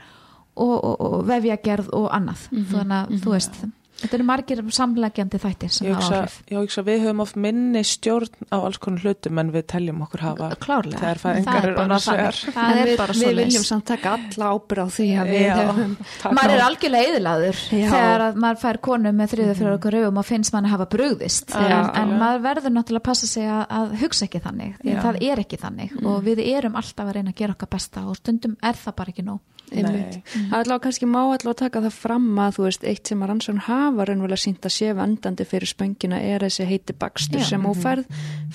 og, og, og vefjagerð og annað mm -hmm. þannig að mm -hmm. þú veist Þetta eru margir samlegjandi þættir sem hafa áhrif. Já, ég við höfum oft minni stjórn á alls konar hlutum en við teljum okkur hafa Klárlega, það er, það er bara þannig. Það er bara svo leys. Við viljum samt taka alla ábyrð á því að við höfum. Maður er algjörlega eðlaður þegar maður fær konu með þriða fyrir okkur rauðum og finnst manni hafa brugðist. Já, en, maður verður náttúrulega að passa sig að, að hugsa ekki þannig. Það er ekki þannig mm. og við erum alltaf að reyna að gera okkar besta og stundum er það bara ekki nóg. Það er allavega kannski má allavega að taka það fram að þú veist, eitt sem að rannsókn hafa raunverulega sínt að sé vandandi fyrir spöngina er þessi heiti bakstur sem mhm.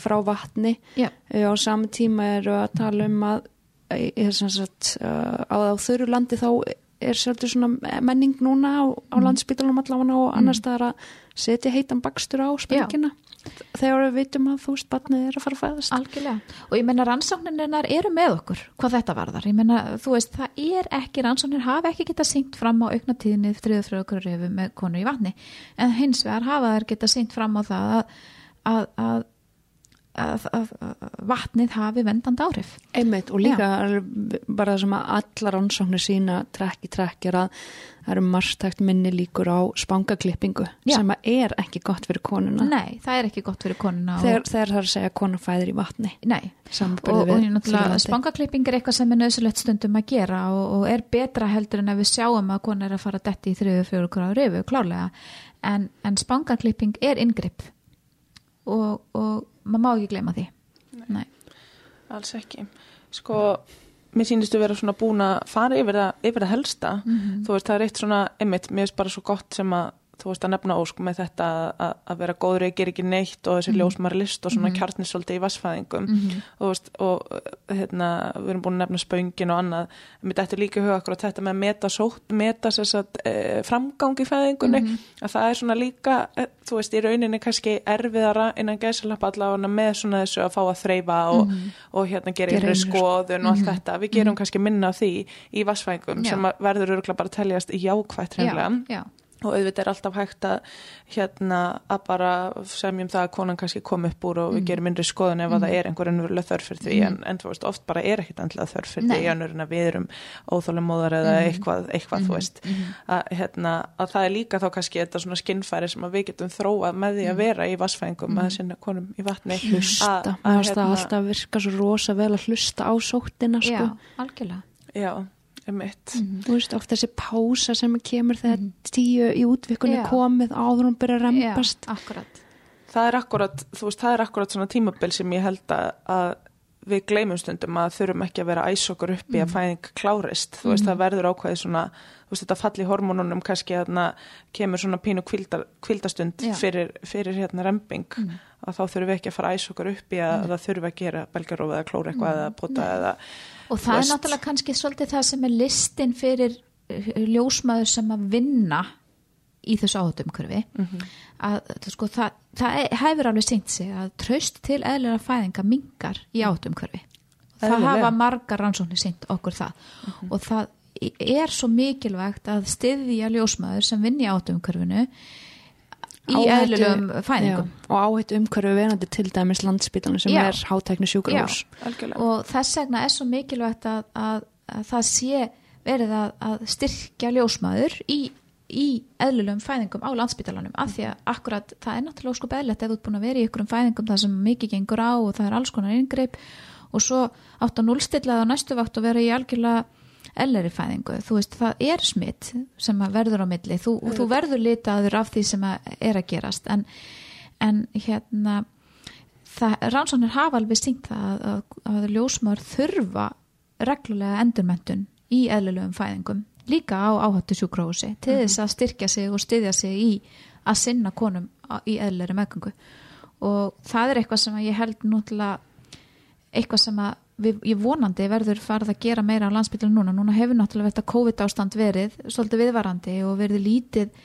frá vatni á saman tíma eru að tala um að sagt, á þurru landi þá er svolítið svona menning núna á, á mm. landsbytalum allavega og annars mm. það er að setja heitan bakstur á spöngina þegar við vitum að þú veist barnið er að fara að fæðast. Algjörlega, og ég menna rannsóknirnar eru með okkur hvað þetta varðar, ég menna þú veist það er ekki, rannsóknir hafa ekki geta syngt fram á aukna tíðinni þriðu fröður refu með konur í vatni, en hins vegar hafa þær geta syngt fram á það að, að, að Að, að, að vatnið hafi vendand áhrif. Einmitt og líka bara það sem að allar ansóknir sína trekk í trekk er að það eru margstækt minni líkur á spangaklippingu Já. sem að er ekki gott fyrir konuna. Nei, það er ekki gott fyrir konuna þegar, það er að segja konan fæðir í vatni. Nei, og, og spangaklipping er eitthvað sem er nöðsulegt stundum að gera og, og er betra heldur en að við sjáum að konan er að fara detti í þriðu fjóru gráður yfir, klárlega. En, en spangaklipping er yngripp og, og maður má ekki gleyma því Nei. Nei. Alls ekki Sko, mér sýnistu vera svona búin að fara yfir það, yfir það helsta mm -hmm. þú veist, það er eitt svona, einmitt, mér finnst bara svo gott sem að þú veist að nefna ósk með þetta að, að vera góður eða gera ekki neitt og þessi mm. ljósmar list og svona mm. kjarnis svolítið í vassfæðingum Mhm. og, veist, og hérna, við erum búin að nefna spöngin og annað, mér dættu líka í huga akkur þetta með að meta, sótt, meta sagt, e, framgang í fæðingunni Mhm. að það er svona líka, e, þú veist, í rauninni kannski erfiðara innan gæsalappa allavega með svona þessu að fá að þreyfa og, og hérna gera einhverju skoðun og allt þetta, við gerum kannski minna af því í vassfæðingum Já. sem verður örgulega bara að teljast jákvætt hreinlega já, já, og auðvitað er alltaf hægt að hérna að bara semjum það að konan kannski kom upp úr og við gerum innri skoðun ef að það er einhver ennverulega þörf fyrir því. En, en þú veist, oft bara er ekkit endilega þörf fyrir Nei. því annur en að við erum óþólumóðar eða eitthvað, eitthvað þú veist. Að, hérna, að það er líka þá kannski þetta svona skinnfæri sem að við getum þróað með því að vera í vassfæðingum að sinna konum í vatni. Hlusta, Að- að, finnst það alltaf virka svo rosa vel að hlusta á sóttina sko. já, algjörlega. Já, um mitt þú veist, oft þessi pása sem kemur þegar tíu í útvikunni Já. komið áður hún byrja að rempast já, akkurat. Það er akkurat, þú veist, það er akkurat svona tímabil sem ég held að, að við gleymum stundum að þurfum ekki að vera æs okkur upp í að fæðing klárist. Þú veist, það verður ákveðið svona veist, þetta falli hormónunum kannski að kemur svona pínu kvíldar, kvíldastund Já. fyrir, fyrir hérna remping að þá þurfum við ekki að fara æs okkur upp í að það þurfum að gera belgaróf eða klóra eitthvað eða pota eða og það er veist. náttúrulega kannski svolítið það sem er listin fyrir eh, ljósmaður sem að vinna í þessu áhættumkurfi að þú sko, það, það er- hefur alveg syngt sig að tröst til eðlilega fæðinga mingar í áhættumkurfi það hafa margar rannsóknir syngt okkur það. Og það er svo mikilvægt að styðja ljósmaður sem vinni í áhættumkurfinu í eðlilegum fæðingum. Já, og áhættu umhverju verandi til dæmis landsbítalinn sem Já. er hátækni sjúkrahús. Og þess vegna er svo mikilvægt að, að, að það sé verið að, að styrkja ljósmaður í, í eðlulegum fæðingum á landsbytalanum af því að akkurat það er náttúrulega sko beðlegt ef þú ert búin að vera í ykkurum fæðingum það sem mikið gengur á og það er alls konar yngreip og svo átt að núlstilla það á næstu vakt og vera í algjörlega ellari fæðingu, þú veist það er smitt sem verður á milli. Þú, þú verður litaður af því sem að er að gerast. En, en hérna rannsóknir hafa alveg syngt það að, að, að ljósmaður þurfa reglulega endurmentun í eðlilegum fæðingum líka á áhættu sjúkróhusi til þess að styrkja sig og styðja sig í að sinna konum í eðlilegri meðgöngu. Og það er eitthvað sem ég held núttilega eitthvað sem að við, ég vonandi verður farið að gera meira á landsbytlu núna, núna hefur náttúrulega þetta COVID ástand verið svolítið viðvarandi og verið lítið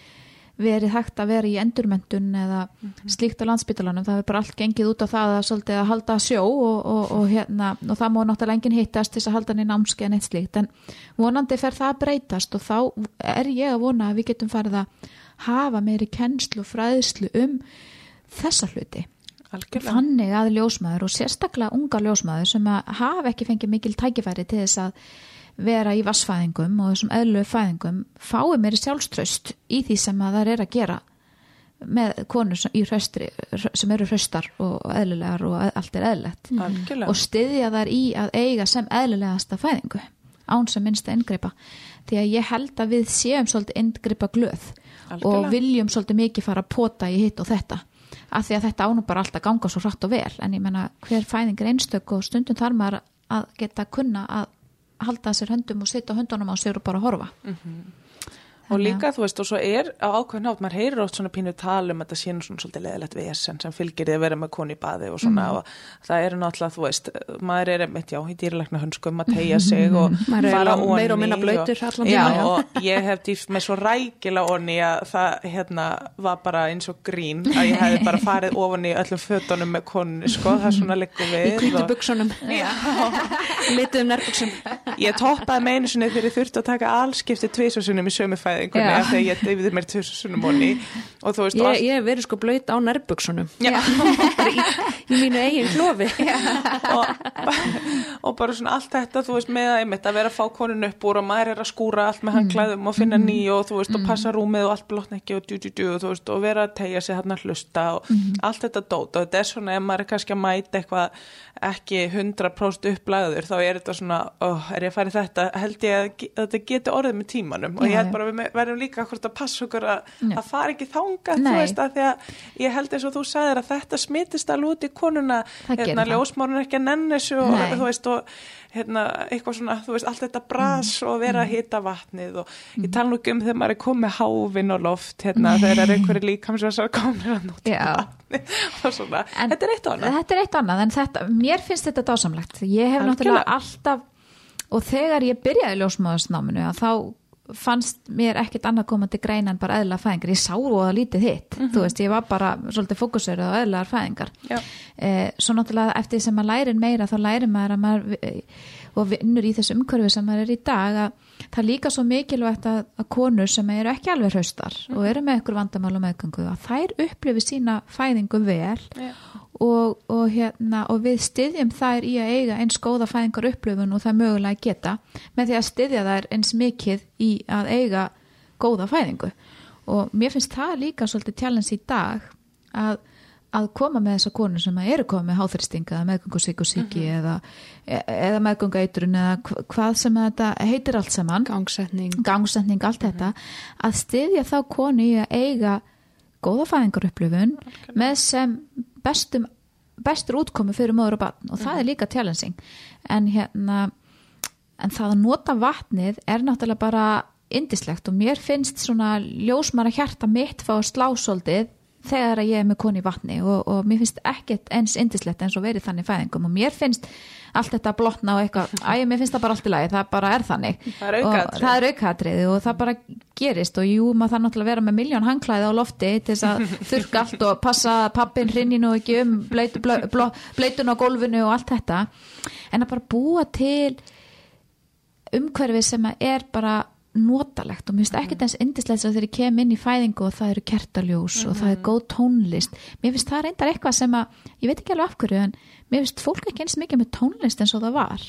verið hægt að vera í endurmentun eða slíkt á landsbytalanum það hefur bara allt gengið út á það að svolítið að halda sjó og, og, og, hérna, og það má náttúrulega enginn hittast til þess að halda hann í námski en eitt slíkt. En vonandi fer það að breytast og þá er ég að vona að við getum farið að hafa meiri kennslu og fræðslu um þessa hluti algjörlega. Þannig að ljósmaður og sérstaklega unga ljósmaður sem að hafa ekki fengið mikil tækifæri til þess að vera í vassfæðingum og þessum eðlu fæðingum fái meiri sjálfströst í því sem að það er að gera með konur sem, í hraustri, sem eru hraustar og eðlilegar og allt er eðlilegt. Algjörlega. Og styðja þar í að eiga sem eðlilegasta fæðingu án sem minnsta inngripa. Því að ég held að við séum svolítið inngripa glöð og Algjörlega. viljum svolítið mikið fara að pota í hitt og þetta af því að þetta ánum bara alltaf ganga svo hratt og vel. En ég menna hver fæðing er einstök og stundum þarf maður að geta kunna að halda sér höndum og sitja höndunum á sér og bara horfa Og líka, þú veist, og svo er á ákveðin hátt, maður heyrir oft svona pínu tal um að þetta sé nú svona svolítið leðilegt vesen sem fylgir því að vera með koni í baði og svona og það eru náttúrulega, þú veist, maður er einmitt, já, í dýrlækna hönskum að tegja sig og Maður fara meira og Já, og ég hef dýft með svo rækila onni að það, hérna, var bara eins og grín að ég hefði bara farið ofan í öllum fötunum með konni, sko, það svona liggur við í hvítu og- buksunum lituðum nærbuksum Ég toppaði með einu sinni þegar ég þurfti að taka allskipti tvisasunum í sömu fæðingunni Já. af því að ég deyfiði mér tvisasunum onni og þú veist, ég, ég hef verið sko blöyt á bara í, mínu eigin klofi. Og, og bara svona allt þetta þú veist með að vera að fá konun upp úr og maður er að skúra allt með handklæðum og finna ný og þú veist og passa rúmið og allt blóttn ekki og djú djú djú og þú veist og vera að tegja sig hann að hlusta og allt þetta dót. Og þetta er svona ef maður er kannski að mæta eitthvað ekki 100% upplæður þá er þetta svona, oh, er ég að fara í þetta? Held ég að, að þetta geti orðið með tímanum. Og ég held bara að við verðum líka hvort að passa okkur að, að fara ekki þanga, þú Nei. veist, að því að ég held eins og þú sagðir að þetta smitist alveg út í konuna, Það hérna, það. ljósmárun ekki að nenni þessu og Nei. þú veist, og hérna, eitthvað svona, þú veist, allt þetta bras og vera að hita vatnið og ég tala nú ekki um þegar maður er komið háfinn og loft, hérna, þegar er einhverju líkamsvæsar komnir að nota Já. vatnið og svona, En þetta er eitt annað. Þetta er eitt annað, en þetta, mér finnst þetta dásamlegt. Ég hef náttúrulega alltaf, og þegar ég byrjaði ljósmáðarsnáminu, að þá fannst mér ekkert annað koma til greina en bara eðla fæðingar. Ég sá og það lítið hitt. Þú veist, ég var bara svolítið fókusverið á eðlaðar fæðingar. Eh, svo náttúrulega eftir því sem maður lærir meira, þá lærir maður að maður eh, og vinnur í þessu umhverfi sem maður er í dag að það líka svo mikilvægt að, að konur sem eru ekki alveg hraustar og eru með ykkur vandamál og meðgöngu að þær upplifi sína fæðingu vel Já. Og, og, hérna, og við styðjum þær í að eiga eins góða fæðingar upplifun og það mögulega geta með því að styðja þær eins mikið í að eiga góða fæðingu. Og mér finnst það líka svolítið challenge í dag að, að koma með þessa konur sem eru komið með háþristing eða meðgöngusíkusíki mm eða, eða meðgöngaitrun eða hva- hvað sem þetta heitir allt saman. Gangsetning. Gangsetning, allt þetta. Að styðja þá konu í að eiga góða fæðingarupplifun með sem bestum bestur útkomi fyrir móður og barn og það er líka challenging. En hérna en það að nota vatnið er náttúrulega bara indislegt og mér finnst svona ljósmara hjarta mitt fá að slá svolítið þegar að ég er með koni vatni og, og mér finnst ekkert eins indislegt eins og verið þannig fæðingum. Og mér finnst allt þetta blotna og eitthvað, æ, mér finnst það bara allt í lagi, það bara er þannig. Það er og aukaatriði. það aukatriði og það bara gerist og jú, maður það náttúrulega að vera með miljón hangklæði á lofti til þess að þurrka allt og passa pappin hrinni nú ekki um bleitu, blö, blö, bleitun á gólfinu og allt þetta. En að bara búa til umhverfi sem er bara notalegt og mér finnst ekkert eins indislegt sem þegar ég kem inn í fæðingu og það eru kertaljós og það er góð tónlist. Mér finnst það reyndar eitthvað sem að ég veit ekki alveg af hverju en mér finnst fólk ekki eins mikið með tónlist eins og það var.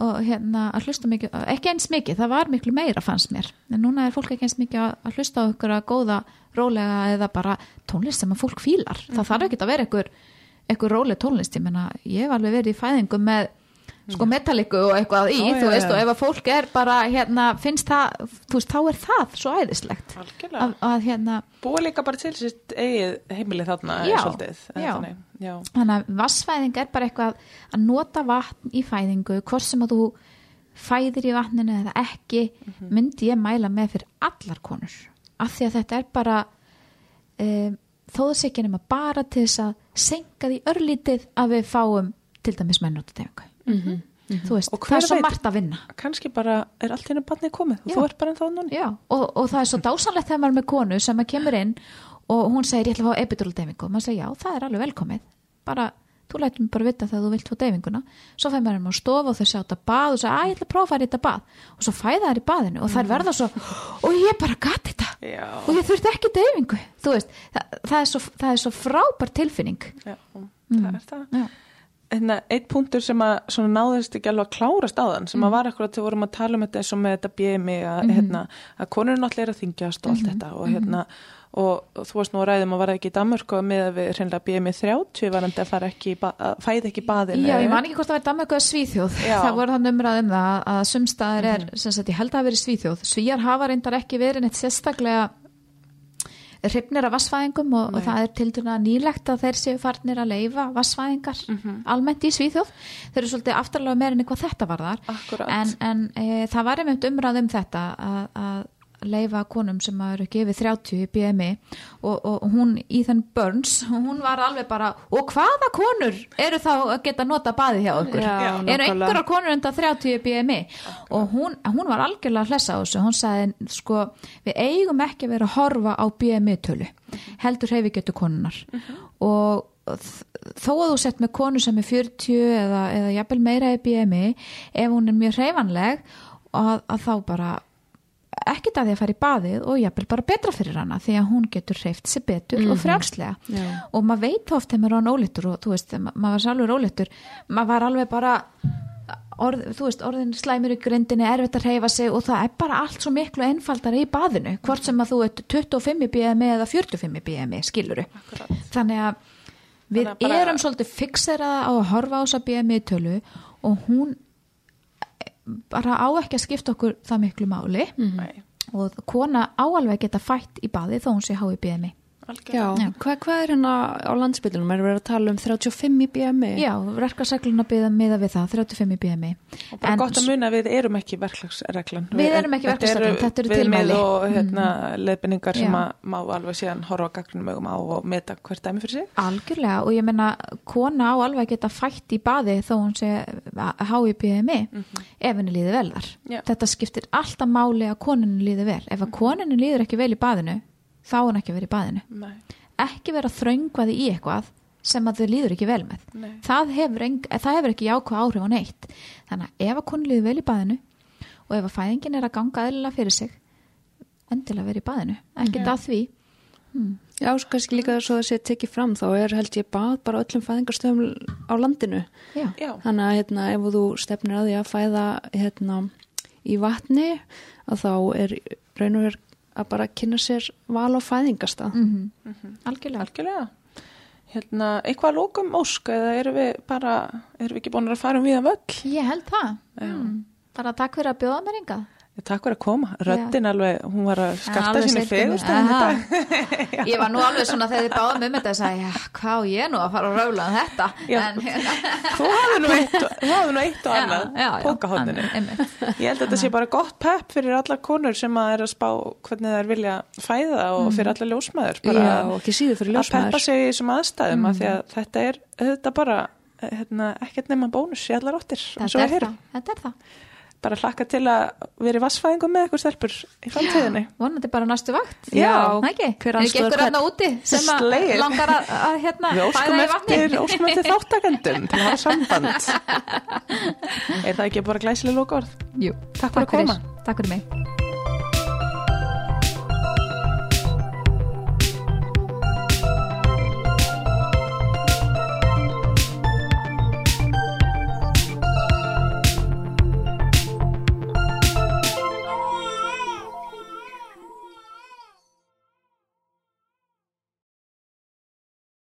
Og hérna að hlusta mikið ekki eins mikið, það var miklu meira fannst mér. En núna er fólk ekki eins mikið að- hlusta á ykkur að góða, rólega eða bara tónlist sem að fólk fílar. Það þarf ekki að vera ykkur, ykkur róleg tónlist. Ég menna, ég sko metalliku og eitthvað í, Já, þú veist, og ef að fólk er bara hérna, finnst það, þú veist, þá er það svo æðislegt að, að hérna Búa líka bara til sitt eigið heimili þarna Já, svolítið. já. þannig. já. þannig að vassfæðing er bara eitthvað að nota vatn í fæðingu hvort sem að þú fæðir í vatninu eða ekki myndi ég mæla með fyrir allar konur af því að þetta er bara um, þó þess ekki nema bara til þess að senka því örlítið að við fáum til dæmis mennótatefingu þú veist, Og það hver er svo veit- margt að vinna. Kannski bara er allt henni barnið komið og þú ert bara en þá núna. Já, og, og það er svo dásanlegt þegar maður er með konu sem að kemur inn og hún segir ég ætla að fá epidural-deyfingu. Og maður segir já, það er alveg velkomið. Bara, þú lætum bara vita þegar þú vilt fá deyfinguna svo fæði maður á stofu og þau sjá þetta bað og segja, að ég ætla að prófa að þetta bað. Og svo fæða þær í baðinu og þær verða svo og ég bara gati þetta. Já. og ég þurfti ekki deyfingu veist, það, það, er svo, það er svo frábær tilfinning. Já, það er það. Já. Hérna, eitt punktur sem að svona náðist ekki alveg að klárast á þann sem að var akkurat þegar við vorum að tala um þetta eins og með þetta BMI að, hérna, að konur er náttúrulega er að þingjast og allt þetta og hérna og þú varst nú að ræðum að var ekki í Danmörku með að við hreinlega BMI 30 var að fara ekki, í ba- að fæði ekki í baðinu? Já, ég man ekki hvort það var Danmark eða Svíþjóð. Já. það voru þannig umræð um það að sumstaðar er, sem sagt, ég held að það verið Svíþjóð. Svíjar hafa reyndar ekki verið neitt sérstaklega hrifnir af vassfæðingum og, og það er til dæna nýlegt að þeir séu farnir að leifa vassfæðingar almennt í Svíþjóð. Þeir eru svolítið aftarlega meira en hvað þetta var þar Akkúrat. en, en e, það var einmitt umræð um þetta að, að leifa konum sem eru yfir 30 í BMI og, og hún Ethan Burns hún var alveg bara og hvaða konur eru þá að geta nota baði hjá okkur? Já, eru einhverjar konur undan 30 í BMI og hún, hún var algjörlega að hlessa á þessu. Hún sagði sko við eigum ekki að vera að horfa á BMI tölu heldur heifi getur konunar og þ- þó að þú sett með konu sem er 40 eða, eða jafnvel meira í BMI ef hún er mjög hreyfanleg að, að þá bara ekkert að því að fara í baðið og jafnvel bara betra fyrir hana því að hún getur hreyft sér betur og frjálslega Já. og maður veit þá oft þegar maður er án ólittur og þú veist, ma- maður var sjálfur ólittur maður var alveg bara orð, þú veist, orðin slæmur í grindinni erfitt að hreyfa sig og það er bara allt svo miklu einfaldara í baðinu, hvort sem að þú ert 25 í BMI eða 45 í BMI skiluru, Akkurat. þannig að við bara- erum svolítið fixeraða á að horfa á þessa BMI tölu og hún bara á ekki að skipta okkur það miklu máli. Nei. og kona á alveg að geta fætt í baði þó hún sé há í BMI Já, Já. Hvað, hvað er hérna á landsbytunum? Er verið að tala um 35 í BMI? Já, verkasegluna byggða miða við það 35 í BMI Og bara En gott að muna við erum ekki verklagsreglan. Við erum ekki verklagsreglan, þetta eru tilmæli. Mhm. og hérna, leiðbendingar sem má alveg síðan horfa gagnum mögum á og meta hvert dæmi fyrir sig. Algjörlega og ég menna kona á alveg geta fætt í baði þó hún sé há í BMI ef henni líður vel þar. Já. Þetta skiptir alltaf máli að koninu líður vel. Ef að koninu líður ekki vel í baðinu þá er hún ekki verið í baðinu. Nei, Ekki vera þröngvaði í eitthvað sem að þau líður ekki vel með. Það hefur, eng, það hefur ekki jákvæð áhrif á neitt. Þannig að ef að konu líður vel í baðinu og ef að fæðingin er að ganga eðlilega fyrir sig endilega verið í baðinu. Ekki það því. Já, svo kannski líka svo að sé tekið fram þá er held ég bað bara öllum fæðingarstöðum á landinu. Já. Já, Þannig að hérna, ef þú stefnir að því að fæða hérna, í vatni að þá er raun og verið að bara kynna sér val á fæðingastað. Mm Algjörlega. algjörlega. Hérna, eitthvað að lókum ósk eða erum við bara, erum við ekki búin að fara um við að völl? Ég held það. Mm. Bara takk fyrir að bjóða mér hingað. Takk fyrir að koma. Röddin alveg, hún var að skarta í Aha. dag. Ég var nú alveg svona þegar þið báðum um þetta að já, hvað ég nú að fara að rála um þetta? En, Þú hafði nú eitt, og- eitt og annað, einmitt. Ég held að þetta sé bara gott pepp fyrir allar konur sem að er að spá hvernig þær vilja fæða og fyrir allar ljósmaður. Já, ekki síður fyrir að peppa ljósmaður. sig í þessum aðstæðum að þetta er þetta bara hérna, ekkert nema bónus í allar og Þetta er það. Bara hlakka til að vera í vassfæðingum með eitthvað stelpur í framtíðinni. Vonandi bara næstu vakt. Já, ekki. hver Er hvern? hérna úti sem að Slegið. langar að, að hérna Við óskum fæða í vatni? eftir, óskum eftir þáttakendum til að hafa samband. er það ekki bara glæsileg lóka orð? Jú. Takk fyrir að koma. Takk fyrir mig.